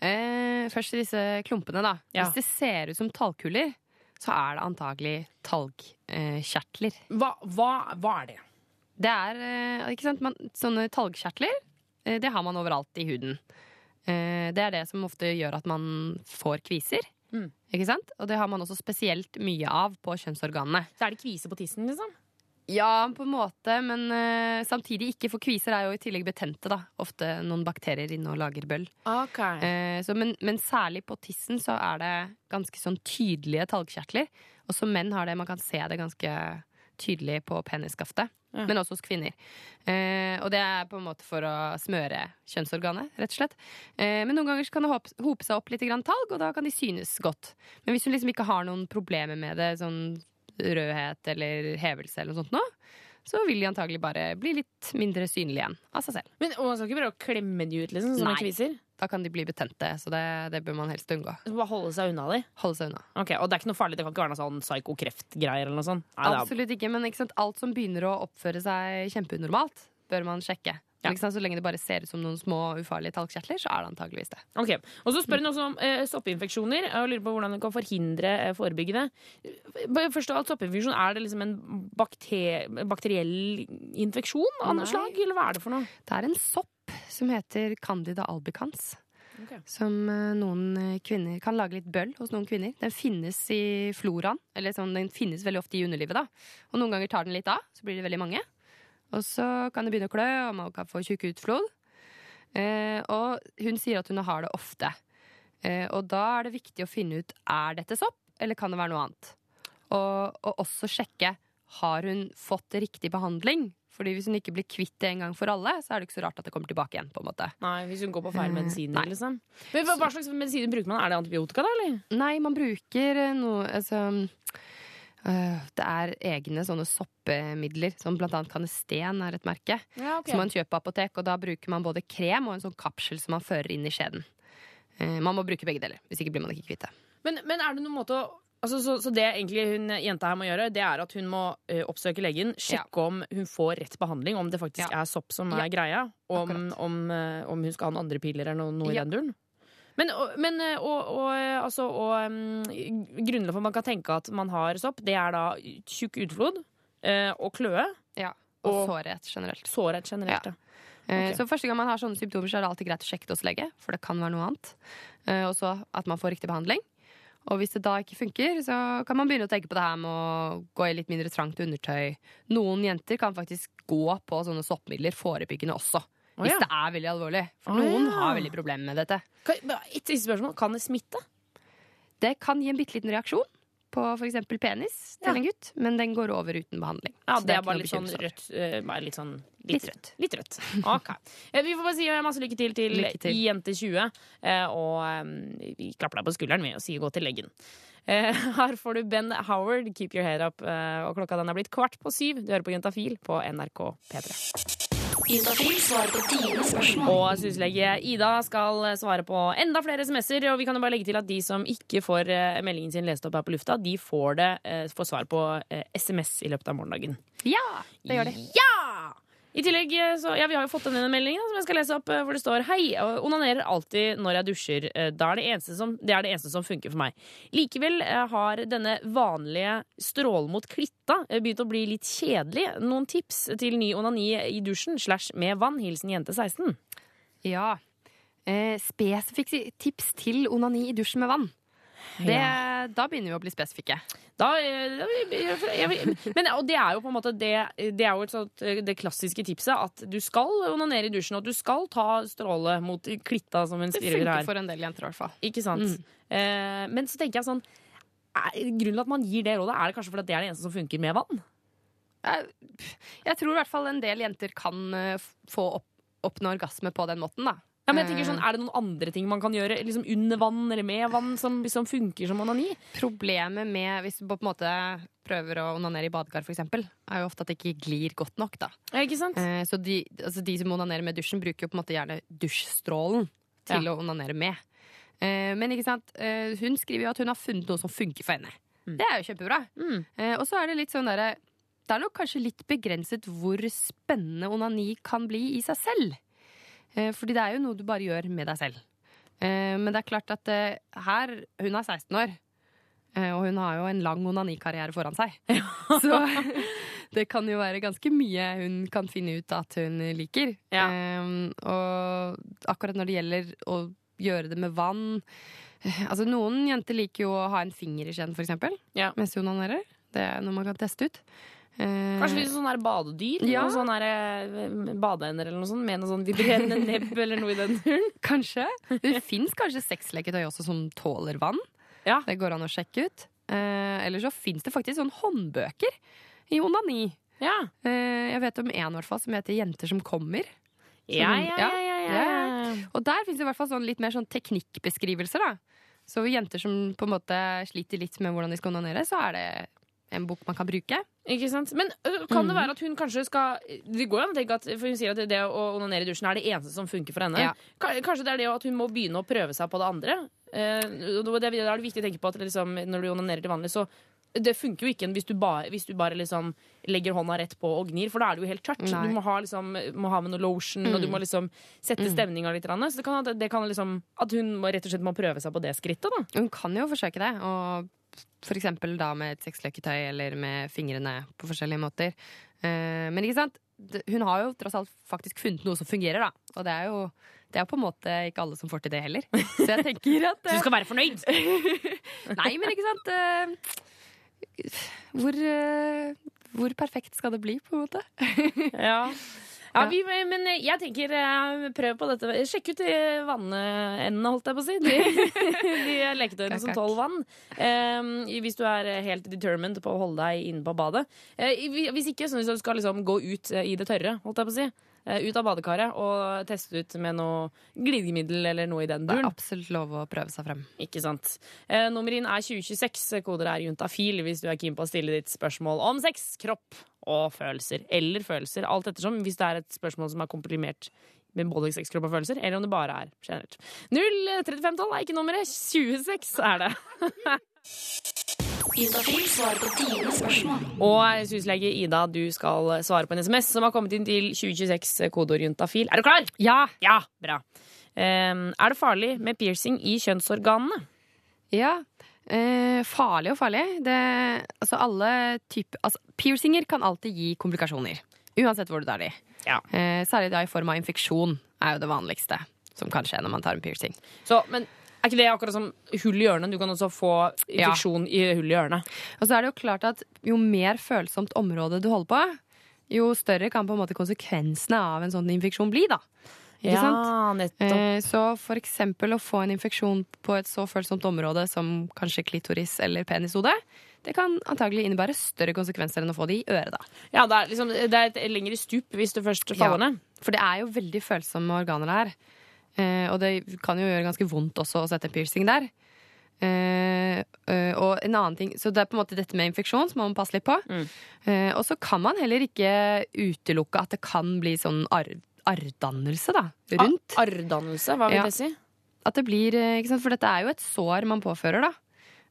Eh, først til disse klumpene, da. Ja. Hvis det ser ut som talgkuler, så er det antagelig talgkjertler. Hva, hva, hva er det? Det er eh, ikke sant? Man, sånne talgkjertler, eh, det har man overalt i huden. Eh, det er det som ofte gjør at man får kviser. Mm. Ikke sant? Og det har man også spesielt mye av på kjønnsorganene. Så er det kvise på tissen, liksom? Ja, på en måte, men uh, samtidig ikke, for kviser er jo i tillegg betente. da Ofte noen bakterier inne og lager bøll. Eh, så, men, men særlig på tissen så er det ganske sånn tydelige talgkjertler. Også menn har det, man kan se det ganske tydelig på penisskaftet. Ja. Men også hos kvinner. Eh, og det er på en måte for å smøre kjønnsorganet, rett og slett. Eh, men noen ganger kan det hope, hope seg opp litt grann talg, og da kan de synes godt. Men hvis hun liksom ikke har noen problemer med det, sånn rødhet eller hevelse eller noe sånt nå, så vil de antagelig bare bli litt mindre synlige igjen av seg selv. Men og Man skal ikke prøve å klemme de ut, liksom? Sånne Nei. kviser? Da kan de bli betente, så det, det bør man helst unngå. Så Bare holde seg unna de? Holde seg unna. Ok, Og det er ikke noe farlig? Det kan ikke være noe sånn psyko-kreftgreier eller noe sånt? Nei, Absolutt ikke, men ikke alt som begynner å oppføre seg kjempeunormalt, bør man sjekke. Ja. Så lenge det bare ser ut som noen små ufarlige talgkjertler, så er det antageligvis det. Ok, Og så spør hun også om eh, soppinfeksjoner. og lurer på hvordan hun kan forhindre eh, forebygge det. Eh, Først av alt, soppinfeksjon, Er det liksom en bakter bakteriell infeksjon av noe slag? Eller hva er det for noe? Det er en sopp som heter Candida albicans. Som eh, noen eh, kvinner kan lage litt bøll hos noen kvinner. Den finnes i floraen, eller sånn, den finnes veldig ofte i underlivet. da. Og noen ganger tar den litt av, så blir det veldig mange. Og så kan det begynne å klø, og man kan få tjukke utflod. Eh, og hun sier at hun har det ofte. Eh, og da er det viktig å finne ut er dette sopp, eller kan det være noe annet. Og, og også sjekke har hun fått riktig behandling. Fordi Hvis hun ikke blir kvitt det en gang for alle, så er det ikke så rart at det kommer tilbake igjen. på en måte. Nei, Hvis hun går på feil Eh, medisiner, liksom. Men hva, slags medisiner bruker man? Er det antibiotika, da? eller? Nei, man bruker eh, noe altså, øh, Det er egne sånne soppemidler, som blant annet Canesten er et merke. Ja, okay. Som man kjøper på apotek, og da bruker man både krem og en sånn kapsel som man fører inn i skjeden. Eh, Man må bruke begge deler, hvis ikke blir man ikke kvitt det. Men, men er det noen måte å altså, så, så det egentlig hun jenta her må gjøre, det er at hun må eh, oppsøke legen, sjekke om hun får rett behandling, om det faktisk er sopp som er Ja, greia, om, om, eh, om hun skal ha noen andre piller eller noe, noe Ja. i den duren. Men, og, men eh, og, og, altså, og um, grunnen for at man kan tenke at man har sopp, det er da tjukk utflod eh, og kløe. Ja, og sårhet generelt. Sårhet generelt, ja. Eh, Ok. Så første gang man har sånne symptomer, så er det alltid greit å sjekke det hos lege, for det kan være noe annet. Og så at man får riktig behandling. Og hvis det da ikke funker, så kan man begynne å tenke på det her med å gå i litt mindre trangt undertøy. Noen jenter kan faktisk gå på sånne soppmidler forebyggende også. Hvis ja. det er veldig alvorlig. For oh, noen ja. har veldig problemer med dette. Kan- Et siste spørsmål. Kan det smitte? Det kan gi en bitte liten reaksjon på f.eks. penis til en gutt, men den går over uten behandling. Ja, Så det er bare litt sånn rødt. eh, bare litt sånn Litt rødt. Litt rødt. Ok. Eh, Vi får bare si masse lykke til til Lykke til. Jente20. eh, Og eh, vi klapper deg på skulderen med og sier gå til legen. Eh, Her får du Ben Howard, 'Keep Your Head Up'. eh, Og klokka den er blitt kvart på syv. Du hører på Juntafil på NRK P3. Juntafil svarer på dine spørsmål. Og syslege Ida skal eh, svare på enda flere SMS-er. Og vi kan jo bare legge til at de som ikke får eh, meldingen sin lest opp her på lufta, de får, det, eh, får svar på eh, SMS i løpet av morgendagen. Ja, det gjør det. Ja! I tillegg, eh, så, ja, Vi har jo fått denne meldingen som jeg skal lese opp, eh, hvor det står Hei, onanerer alltid når jeg dusjer. Eh, Da er det, eneste som, det det eneste som funker for meg. Likevel har denne vanlige strålen mot klitta begynt å bli litt kjedelig. Noen tips til ny onani i dusjen slash med vann? Hilsen jente 16. Ja. Eh, spesifikke tips til onani i dusjen med vann. Det, Da begynner vi å bli spesifikke. Da, eh, jeg, jeg, men, og det er jo på en måte det, det er sånt, eh, det klassiske tipset at du skal onanere i dusjen, og at du skal ta stråle mot klitta, som hun Det funker for en del jenter, i hvert fall. Ikke sant? Mm. Eh, men så tenker jeg sånn Grunnen til at man gir det rådet, er det kanskje fordi det er det eneste som funker med vann? Jeg, jeg tror i hvert fall en del jenter kan eh, få opp, oppnå orgasme på den måten, da. Ja, men jeg tenker sånn, Eh, Er det noen andre ting man kan gjøre liksom under vann eller med vann som, liksom funker som onani? Problemet med hvis du på en måte prøver å onanere i badekar, eksempel, er jo ofte at det ikke glir godt nok, da. Ja, ikke sant? Eh, så de, altså de som onanerer med dusjen, bruker jo på en måte gjerne dusjstrålen til Ja. å onanere med. Eh, men ikke sant, eh, hun skriver jo at hun har funnet noe som funker for henne. Mm. Det er jo kjempebra. Eh, og så er det litt sånn derre Det er nok kanskje litt begrenset hvor spennende onani kan bli i seg selv. Eh, fordi det er jo noe du bare gjør med deg selv. Eh, men det er klart at eh, her Hun er 16 år. Og hun har jo en lang onanikarriere foran seg. Så det kan jo være ganske mye hun kan finne ut at hun liker. Ja. og akkurat når det gjelder å gjøre det med vann Altså Noen jenter liker jo å ha en finger i skjeen, for eksempel, mens de onanerer. Det er noe man kan teste ut. Eh, Kanskje litt sånn badedyr? Ja. Sånn eh, badeender eller noe sånt? Med noe sånn vibrerende nebb eller noe i den turen? Kanskje. Det fins kanskje sexleketøy også som tåler vann. Ja. Det går an å sjekke ut. Eh, eller så fins det faktisk sånn håndbøker i onani. Eh, jeg vet om fall som heter 'Jenter som kommer'. Ja, Som- ja, ja, ja, ja. Og der fins det i hvert fall sånn litt mer sånn teknikkbeskrivelser. da Så jenter som på en måte sliter litt med hvordan de skal onanere, så er det en bok man kan bruke. Ikke sant? Men kan det Mhm. være at hun kanskje skal Det går jo an å tenke at For hun sier at det å onanere i dusjen er det eneste som funker for henne. Ja. Kanskje det er det at hun må begynne å prøve seg på det andre. Eh, det, da er det viktig å tenke på at liksom, når du onanerer til vanlig, så det funker jo ikke hvis du bare, hvis du bare liksom legger hånda rett på og gnir, for da er det jo helt tørt. Du må ha, liksom, må ha med noe lotion, og du Mm. må liksom sette Mm. stemninga litt. Så det kan, det kan liksom At hun må, rett og slett må prøve seg på det skrittet, da. Hun kan jo forsøke det, og eksempel da med et sexleketøy eller med fingrene på forskjellige måter. Eh, Men ikke sant? hun har jo tross alt faktisk funnet noe som fungerer, da. Og det er jo, det er på en måte ikke alle som får til det heller. Så jeg tenker at Du skal være fornøyd! Nei, men ikke sant eh, hvor, eh, hvor perfekt skal det bli, på en måte? Ja. Ja, vi, men jeg tenker eh, prøv på dette. Sjekk ut de vannendene, holdt jeg på å si. De, de leketøyene som tåler vann. Eh, hvis du er helt determined på å holde deg inne på badet. Eh, hvis ikke, så hvis du skal liksom gå ut eh, i det tørre, holdt jeg på å si. eh, Ut av badekaret og teste ut med noe glidemiddel eller noe i den Det er absolutt lov å prøve seg frem. Ikke sant. Nummer inn er 2026. Koder er juntafil hvis du er keen på å stille ditt spørsmål om sex, kropp og følelser. Eller følelser. Alt ettersom. Hvis det er et spørsmål som er komprimert med både sex, kropp og følelser, eller om det bare er generelt. 03512 er ikke nummeret. 26 er det. Juntafil svarer på dine spørsmål. Og syslege Ida, du skal svare på en SMS som har kommet inn til 2026, kodeord juntafil. Er du klar? Ja. Ja, bra. Um, er det farlig med piercing i kjønnsorganene? Ja. Eh, farlig og farlig. Det, altså alle typer altså, Piercinger kan alltid gi komplikasjoner. Uansett hvor du tar de. Eh, særlig da i form av infeksjon er jo det vanligste som kan skje når man tar en piercing. Så, men er ikke det akkurat som hull i ørene? Du kan også få infeksjon i hull i ørene. Og så er det jo klart at jo mer følsomt område du holder på, jo større kan på en måte konsekvensene av en sånn infeksjon bli, da. Ikke Ja, sant? nettopp. Eh, så for eksempel å få en infeksjon på et så følsomt område som kanskje klitoris eller penishode, det kan antagelig innebære større konsekvenser enn å få det i øret, da. Ja, det er, liksom, det er et lengre stup hvis du først faller ned. For det er jo veldig følsomme organer der. Eh, og det kan jo gjøre ganske vondt også å sette en piercing der. Uh, uh, og en annen ting Så det er på en måte dette med infeksjon som man må passe litt på. Mm. Uh, og så kan man heller ikke utelukke at det kan bli sånn arr, arrdannelse, da. Rundt. Arrdannelse, hva vil Ja. det si? At det blir, eh, ikke sant? For dette er jo et sår man påfører, da.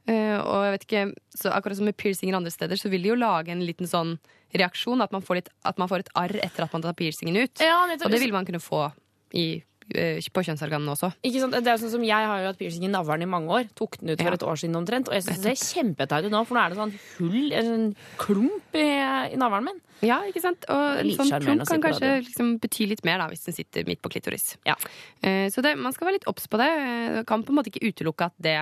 Uh, og jeg vet ikke, så akkurat som med piercinger andre steder, så vil de jo lage en liten sånn reaksjon. At man får, litt, at man får et arr etter at man tar piercingen ut. Ja, og det vil man kunne få i, på kjønnsorganene også. Ikke sant? Det er sånn som Jeg har jo hatt piercing i navlen i mange år. Tok den ut for Ja. et år siden omtrent. Og jeg syns det ser kjempeteit ut nå, for nå er det sånn hull, en sånn klump i, i navlen min. Ja, ikke sant? Og en sånn klump kan kanskje liksom bety litt mer da, hvis den sitter midt på klitoris. Ja. Så det, man skal være litt obs på det. Eh, Kan på en måte ikke utelukke at det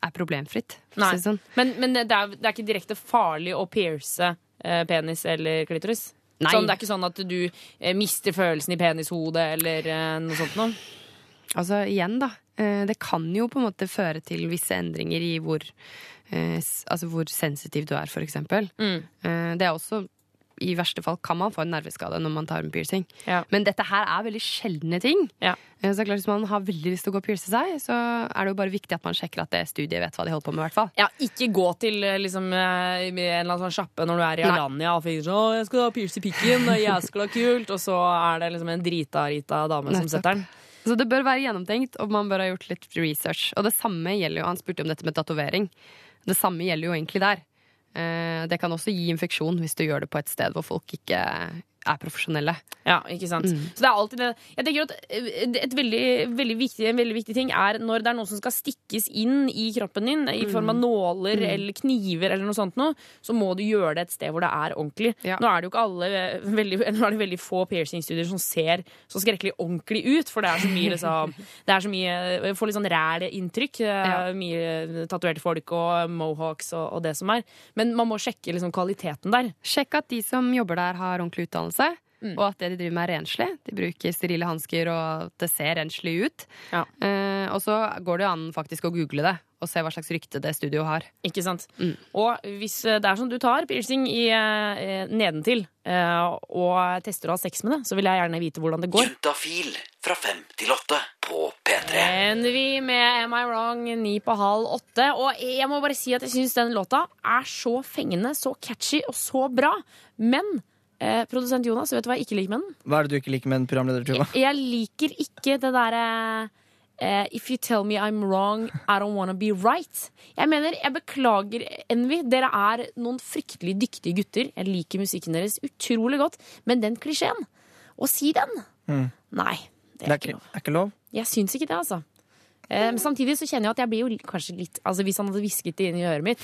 er problemfritt. Sånn. Men, men det, er, det er ikke direkte farlig å pierce eh, penis eller klitoris? Nei. Sånn, det er ikke sånn at du eh, mister følelsen i penishodet eller eh, noe sånt noe? Altså igjen, da. eh, Det kan jo på en måte føre til visse endringer i hvor, eh, altså hvor sensitiv du er, for eksempel. Mm. Eh, Det er også i verste fall kan man få en nerveskade når man tar en piercing. Men dette her er veldig sjeldne ting. Ja. Eh, Så klart Hvis man har veldig lyst til å gå og pierce seg, så er det jo bare viktig at man sjekker at det studiet vet hva de holder på med. i hvert fall Ja, ikke gå til eh, liksom, eh, en eller annen sånn sjappe når du er i. Alanya og finner sånn jeg skal ha pierce i pikken, og ha kult', og så er det liksom en drita-rita dame som setter den. Så det bør være gjennomtenkt, og man bør ha gjort litt research. Og det samme gjelder jo, Han spurte om dette med tatovering. Det samme gjelder jo egentlig der. Eh, Det kan også gi infeksjon hvis du gjør det på et sted hvor folk ikke er profesjonelle. Ja, ikke sant? Mm. Så det er alltid det. Jeg tenker at eh, et veldig, veldig viktig, En veldig viktig ting er når det er noe som skal stikkes inn i kroppen din i form av nåler Mm. eller kniver, eller noe sånt noe, så må du gjøre det et sted hvor det er ordentlig. Nå er det jo ikke alle eh, veldig, Nå er det veldig få piercingstudier som ser så skrekkelig ordentlig ut, for det er så mye liksom Det er så mye Jeg får litt sånn ræl inntrykk. Ja. Mye tatoverte folk og mohawks og, og det som er. Men man må sjekke liksom kvaliteten der. Sjekk at de som jobber der, har ordentlig utdannelse. Mm. Og at det de driver med, er renslig. De bruker sterile hansker, og det ser renslig ut. Eh, og så går det jo an faktisk å google det, og se hva slags rykte det studioet har. Ikke sant? Og hvis eh, det er sånn du tar piercing i, eh, nedentil eh, og tester å ha sex med det, så vil jeg gjerne vite hvordan det går. Juntafil fra fem til åtte på P3. Men vi med Am I Wrong ni på halv åtte. Og jeg må bare si at jeg syns den låta er så fengende, så catchy og så bra. Men eh, produsent Jonas, vet du hva jeg ikke liker med den? Hva er det du ikke liker med den, programleder, Tuva? Jeg liker ikke det derre eh, If you tell me I'm wrong, I don't wanna be right. Jeg mener, jeg beklager, Envy. Dere er noen fryktelig dyktige gutter. Jeg liker musikken deres utrolig godt. Men den klisjeen, å si den Mm. Nei. Det er ikke, er ikke lov? Jeg syns ikke det, altså. Eh, Men samtidig så kjenner jeg at jeg blir jo kanskje litt Altså Hvis han hadde hvisket det inn i øret mitt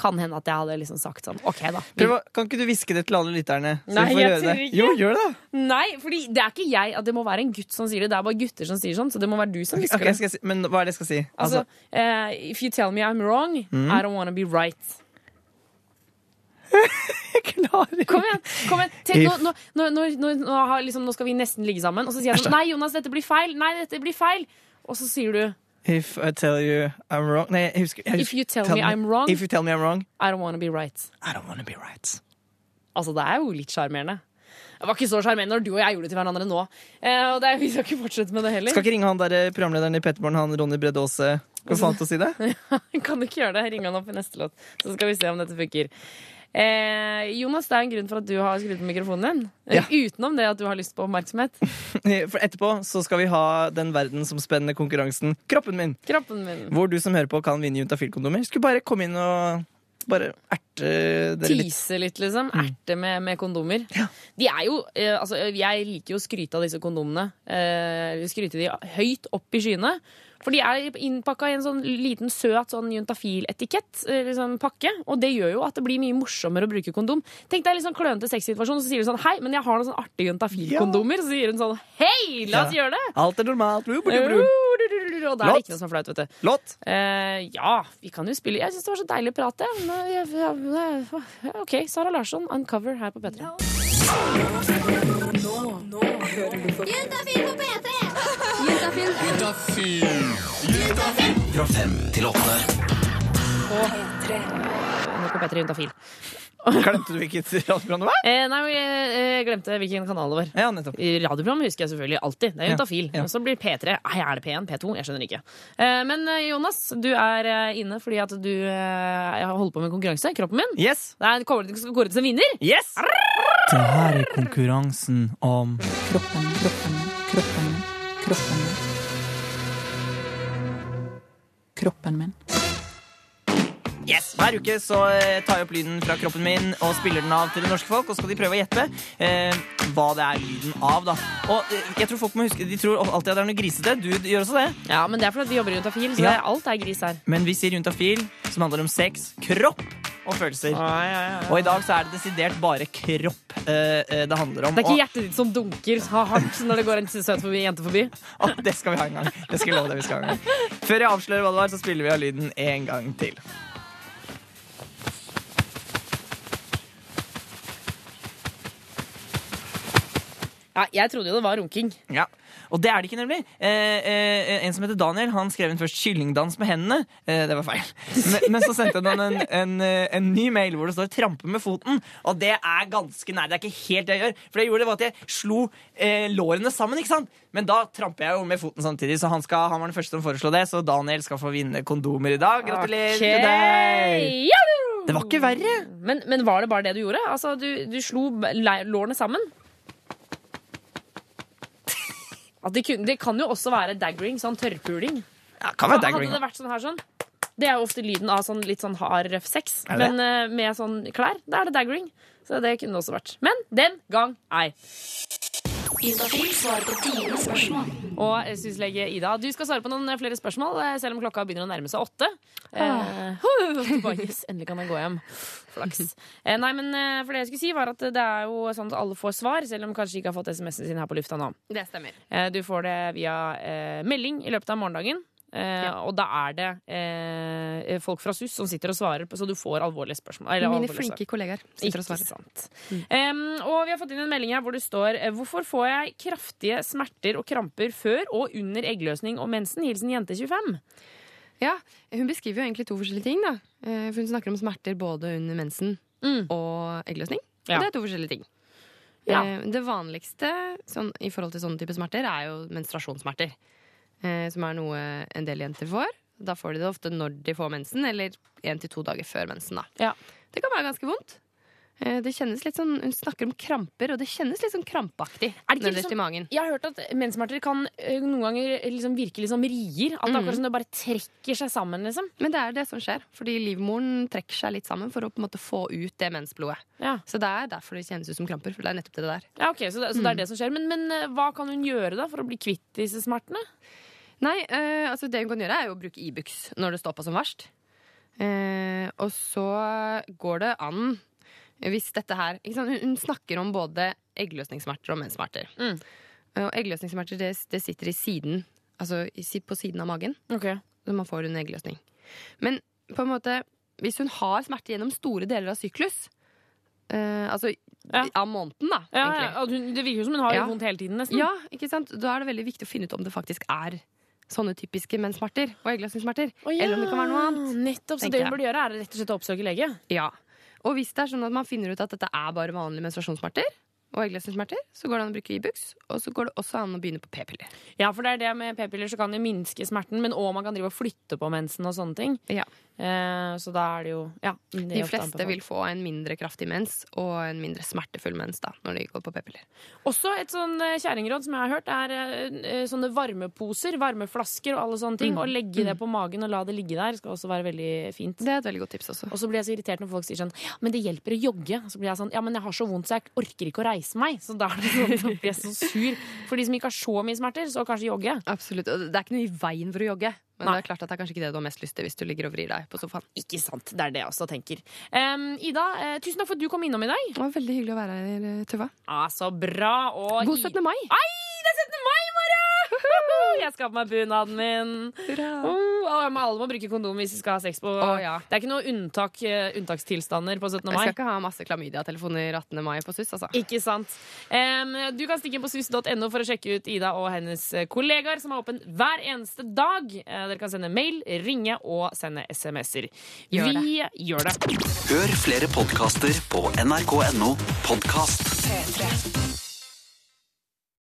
kan hende at jeg hadde liksom sagt sånn OK, da. Prøv, kan ikke du hviske det til alle lytterne? Nei, jeg tror ikke. Jo, gjør det. Nei, fordi det er ikke jeg at det må være en gutt som sier det. Det er bare gutter som sier sånn, så det må være du som hvisker okay, skal si, men hva er det jeg skal si? Altså, eh, if you tell me I'm wrong, Mm. I don't wanna be right. Kom igjen! kom igjen Tenk, nå, nå, nå, nå, liksom, nå skal vi nesten ligge sammen, og så sier jeg sånn Nei, Jonas, dette blir feil! Nei, dette blir feil! Og så sier du If I tell you I'm wrong Nei, jeg husker jeg If you husker- tell me I'm wrong. If you tell me I'm wrong I don't wanna be right. I don't wanna be right. Altså, det er jo litt sjarmerende. Det var ikke så sjarmerende når du og jeg gjorde det til hverandre nå. Eh, og det vi skal ikke fortsette med det heller. Skal ikke ringe han der eh, programlederen i Petterborn, han Ronny Bredde Aase. Hva faen til å si det? kan du ikke gjøre det? Ring han opp i neste låt, så skal vi se om dette funker. Eh, Jonas, det er en grunn for at du har skrudd på mikrofonen din. Ja. Utenom det at du har lyst på oppmerksomhet. For etterpå så skal vi ha den verdensomspennende konkurransen Kroppen min. Kroppen min. Hvor du som hører på kan vinne juntafil-kondomer. Skulle bare komme inn og bare erte dere litt. Tise litt, liksom. Erte med, med kondomer. De er jo eh, Altså, jeg liker jo å skryte av disse kondomene. Eh, skryte de høyt opp i skyene. For de er innpakka i en sånn liten, søt sånn juntafil-etikett. eh, Liksom, pakke, og det gjør jo at det blir mye morsommere å bruke kondom. Tenk deg en litt sånn klønete sexsituasjon, så sier du sånn Hei, men jeg har noen sånn artige juntafil-kondomer. Så sier hun sånn Hei, la oss Ja. gjøre det! Alt er normalt. Blu, blu, du, du, du, du, Og da er det ikke noe som er flaut, vet du. Låt. Eh, ja, vi kan jo spille Jeg syns det var så deilig å prate. Men, ja, ja, ja, OK, Sara Larsson, Uncover her på P3. Nå hører du på Juntafil på P3! Juntafil. Fra fem til åtte. Nå på P3 Juntafil. Glemte du hvilket radioprogram det var? Eh, nei, jeg, jeg glemte hvilken kanal det var. Ja, nettopp. I Radioprogram husker jeg selvfølgelig alltid. Det er Ja, Juntafil. ja. Og så blir P3 Nei, er det P1? P2? Jeg skjønner ikke. Eh, men eh, Jonas, du er eh, inne fordi at du eh, holder på med konkurranse. Kroppen min. Yes. Det er til å kåre til en vinner. Yes! Det her er konkurransen om Kroppen, kroppen, kroppen, kroppen min. Kroppen min. Yes, Hver uke så eh, tar jeg opp lyden fra kroppen min og spiller den av til det norske folk. Og så skal de prøve å gjette eh, hva det er lyden av. da Og eh, jeg tror folk må huske De tror alltid at det er noe grisete. Du gjør også det. Ja, men det er fordi vi jobber i Juntafil, så Ja. det alt er gris her. Men vi sier juntafil, som handler om sex, kropp og følelser. Og i dag så er det desidert bare kropp eh, eh, det handler om. Det er ikke og- hjertet ditt som dunker så hardt når det går en søt forbi, jente forbi. Oh, det skal vi ha en gang. Det skal jeg love deg vi skal ha en gang. Før jeg avslører hva det var, så spiller vi av lyden en gang til. Ja, jeg trodde jo det var runking. Ja, Og det er det ikke, nemlig. Eh, eh, en som heter Daniel, han skrev inn først 'kyllingdans med hendene'. Eh, det var feil. Men, men så sendte han en, en, en ny mail hvor det står 'trampe med foten'. Og det er ganske nær. det er ikke helt det jeg gjør. For det jeg gjorde, det var at jeg slo eh, lårene sammen. ikke sant? Men da tramper jeg jo med foten samtidig, så han, skal, han var den første som foreslo det. Så Daniel skal få vinne kondomer i dag. Gratulerer til deg! Yahoo! Det var ikke verre. Men, men var det bare det du gjorde? Altså, du, du slo lårene sammen? At det, kun, det kan jo også være daggering, sånn tørrpuling. Ja, kan være daggering. Hadde det vært sånn her sånn Det er jo ofte lyden av sånn litt sånn hard røff sex. Men uh, med sånn klær, da er det daggering. Så det kunne det også vært. Men den gang ei. Juntafil svarer på dine spørsmål. Og syslege Ida, du skal svare på noen flere spørsmål, eh, selv om klokka begynner å nærme seg åtte. Ah. Eh, yes, endelig kan jeg gå hjem. Flaks. Eh, nei, men eh, for det jeg skulle si var at det er jo sånn at alle får svar, selv om kanskje ikke har fått SMS-en sin her på lufta nå. Det stemmer. Eh, du får det via eh, melding i løpet av morgendagen. Eh, Og da er det eh, folk fra SUS som sitter og svarer, på, så du får alvorlige spørsmål. eller Mine alvorlige flinke svar. kollegaer sitter og Ikke svarer. sant. Em, og vi har fått inn en melding her hvor det står eh, Hvorfor får jeg kraftige smerter og kramper før og under eggløsning og mensen? Hilsen jente 25. Ja, Hun beskriver jo egentlig to forskjellige ting. da Eh, For Hun snakker om smerter både under mensen og eggløsning. Og Ja. det er to forskjellige ting. Ja. Det vanligste sånn, i forhold til sånne type smerter er jo menstruasjonssmerter. Eh, Som er noe en del jenter får. Da får de det ofte når de får mensen, eller én til to dager før mensen. da Det kan være ganske vondt. Eh, Det kjennes litt sånn, Hun snakker om kramper, og det kjennes litt sånn krampaktig Er nederst liksom- i magen. Jeg har hørt at menssmerter kan eh, noen ganger liksom virke litt som rier. At det er Mhm. akkurat som det bare trekker seg sammen. liksom Men det er det som skjer, fordi livmoren trekker seg litt sammen for å på en måte få ut det mensblodet. Så det er derfor det kjennes ut som kramper. For det er nettopp det der. Ja, ok, Så det, så det er Mm. det som skjer. Men, men hva kan hun gjøre da for å bli kvitt disse smertene? Nei, eh, altså det hun kan gjøre er jo å bruke Ibux når det står på som verst. Eh, og så går det an hvis dette her? Hun, hun snakker om både eggløsningssmerter og menssmerter. Mm. Eh, Og eggløsningssmerter det, det sitter i siden, altså på siden av magen. Så man får en eggløsning. Men på en måte, hvis hun har smerte gjennom store deler av syklus, Uh, altså av måneden, da, Ja, ja, det virker jo som hun har Ja. vondt hele tiden, nesten. Ja, ikke sant? Da er det veldig viktig å finne ut om det faktisk er sånne typiske menssmerter og eggløsningssmerter. Oh, ja, Eller om det kan være noe annet. Nettopp, så det hun burde gjøre, er rett og slett å oppsøke lege. Ja. Og hvis det er sånn at man finner ut at dette er bare vanlige menstruasjonssmerter og eggløsningssmerter, så går det an å bruke Ibux, og så går det også an å begynne på p-piller. Ja, for det er det med p-piller, så kan det minske smerten, men òg man kan drive og flytte på mensen og sånne ting. Eh, så da er det jo Ja. det De fleste vil få en mindre kraftig mens og en mindre smertefull mens da, når de går på p-piller. Også et sånn eh, kjerringråd som jeg har hørt, er eh, eh, sånne varmeposer, varmeflasker og alle sånne ting. Mm. Og legge det på magen og la det ligge der skal også være veldig fint. Det er et veldig godt tips også. Og så blir jeg så irritert når folk sier sånn Ja, men det hjelper å jogge. Så blir jeg sånn Ja, men jeg har så vondt så jeg orker ikke å reise meg. Så da er det sånn, så blir jeg så sur. For de som ikke har så mye smerter, så kanskje jogge. Absolutt. Og det er ikke noe i veien for å jogge. Men det er klart at det er kanskje ikke det du har mest lyst til hvis du ligger og vrir deg på sofaen. Ikke sant. Det er det jeg også tenker. Um, Ida, uh, tusen takk for at du kom innom i dag. Det var veldig hyggelig å være her, eh, Tuva. Ja, så bra. Og God 17. mai. Ai, det er 17. mai i morgen! Jeg skal på meg bunaden min. Hurra. og alle må bruke kondom hvis de skal ha sex på Det er ikke noe unntak, eh, unntakstilstander på 17. mai. Jeg skal ikke ha masse klamydia-telefoner 18. mai på SUS, altså. Ikke sant. Um, du kan stikke inn på suss.no for å sjekke ut Ida og hennes eh, kollegaer, som er åpen hver eneste dag. Eh, Dere kan sende mail, ringe og sende SMS-er. Gjør Vi gjør det. Hør flere podkaster på nrk.no podkast. P3.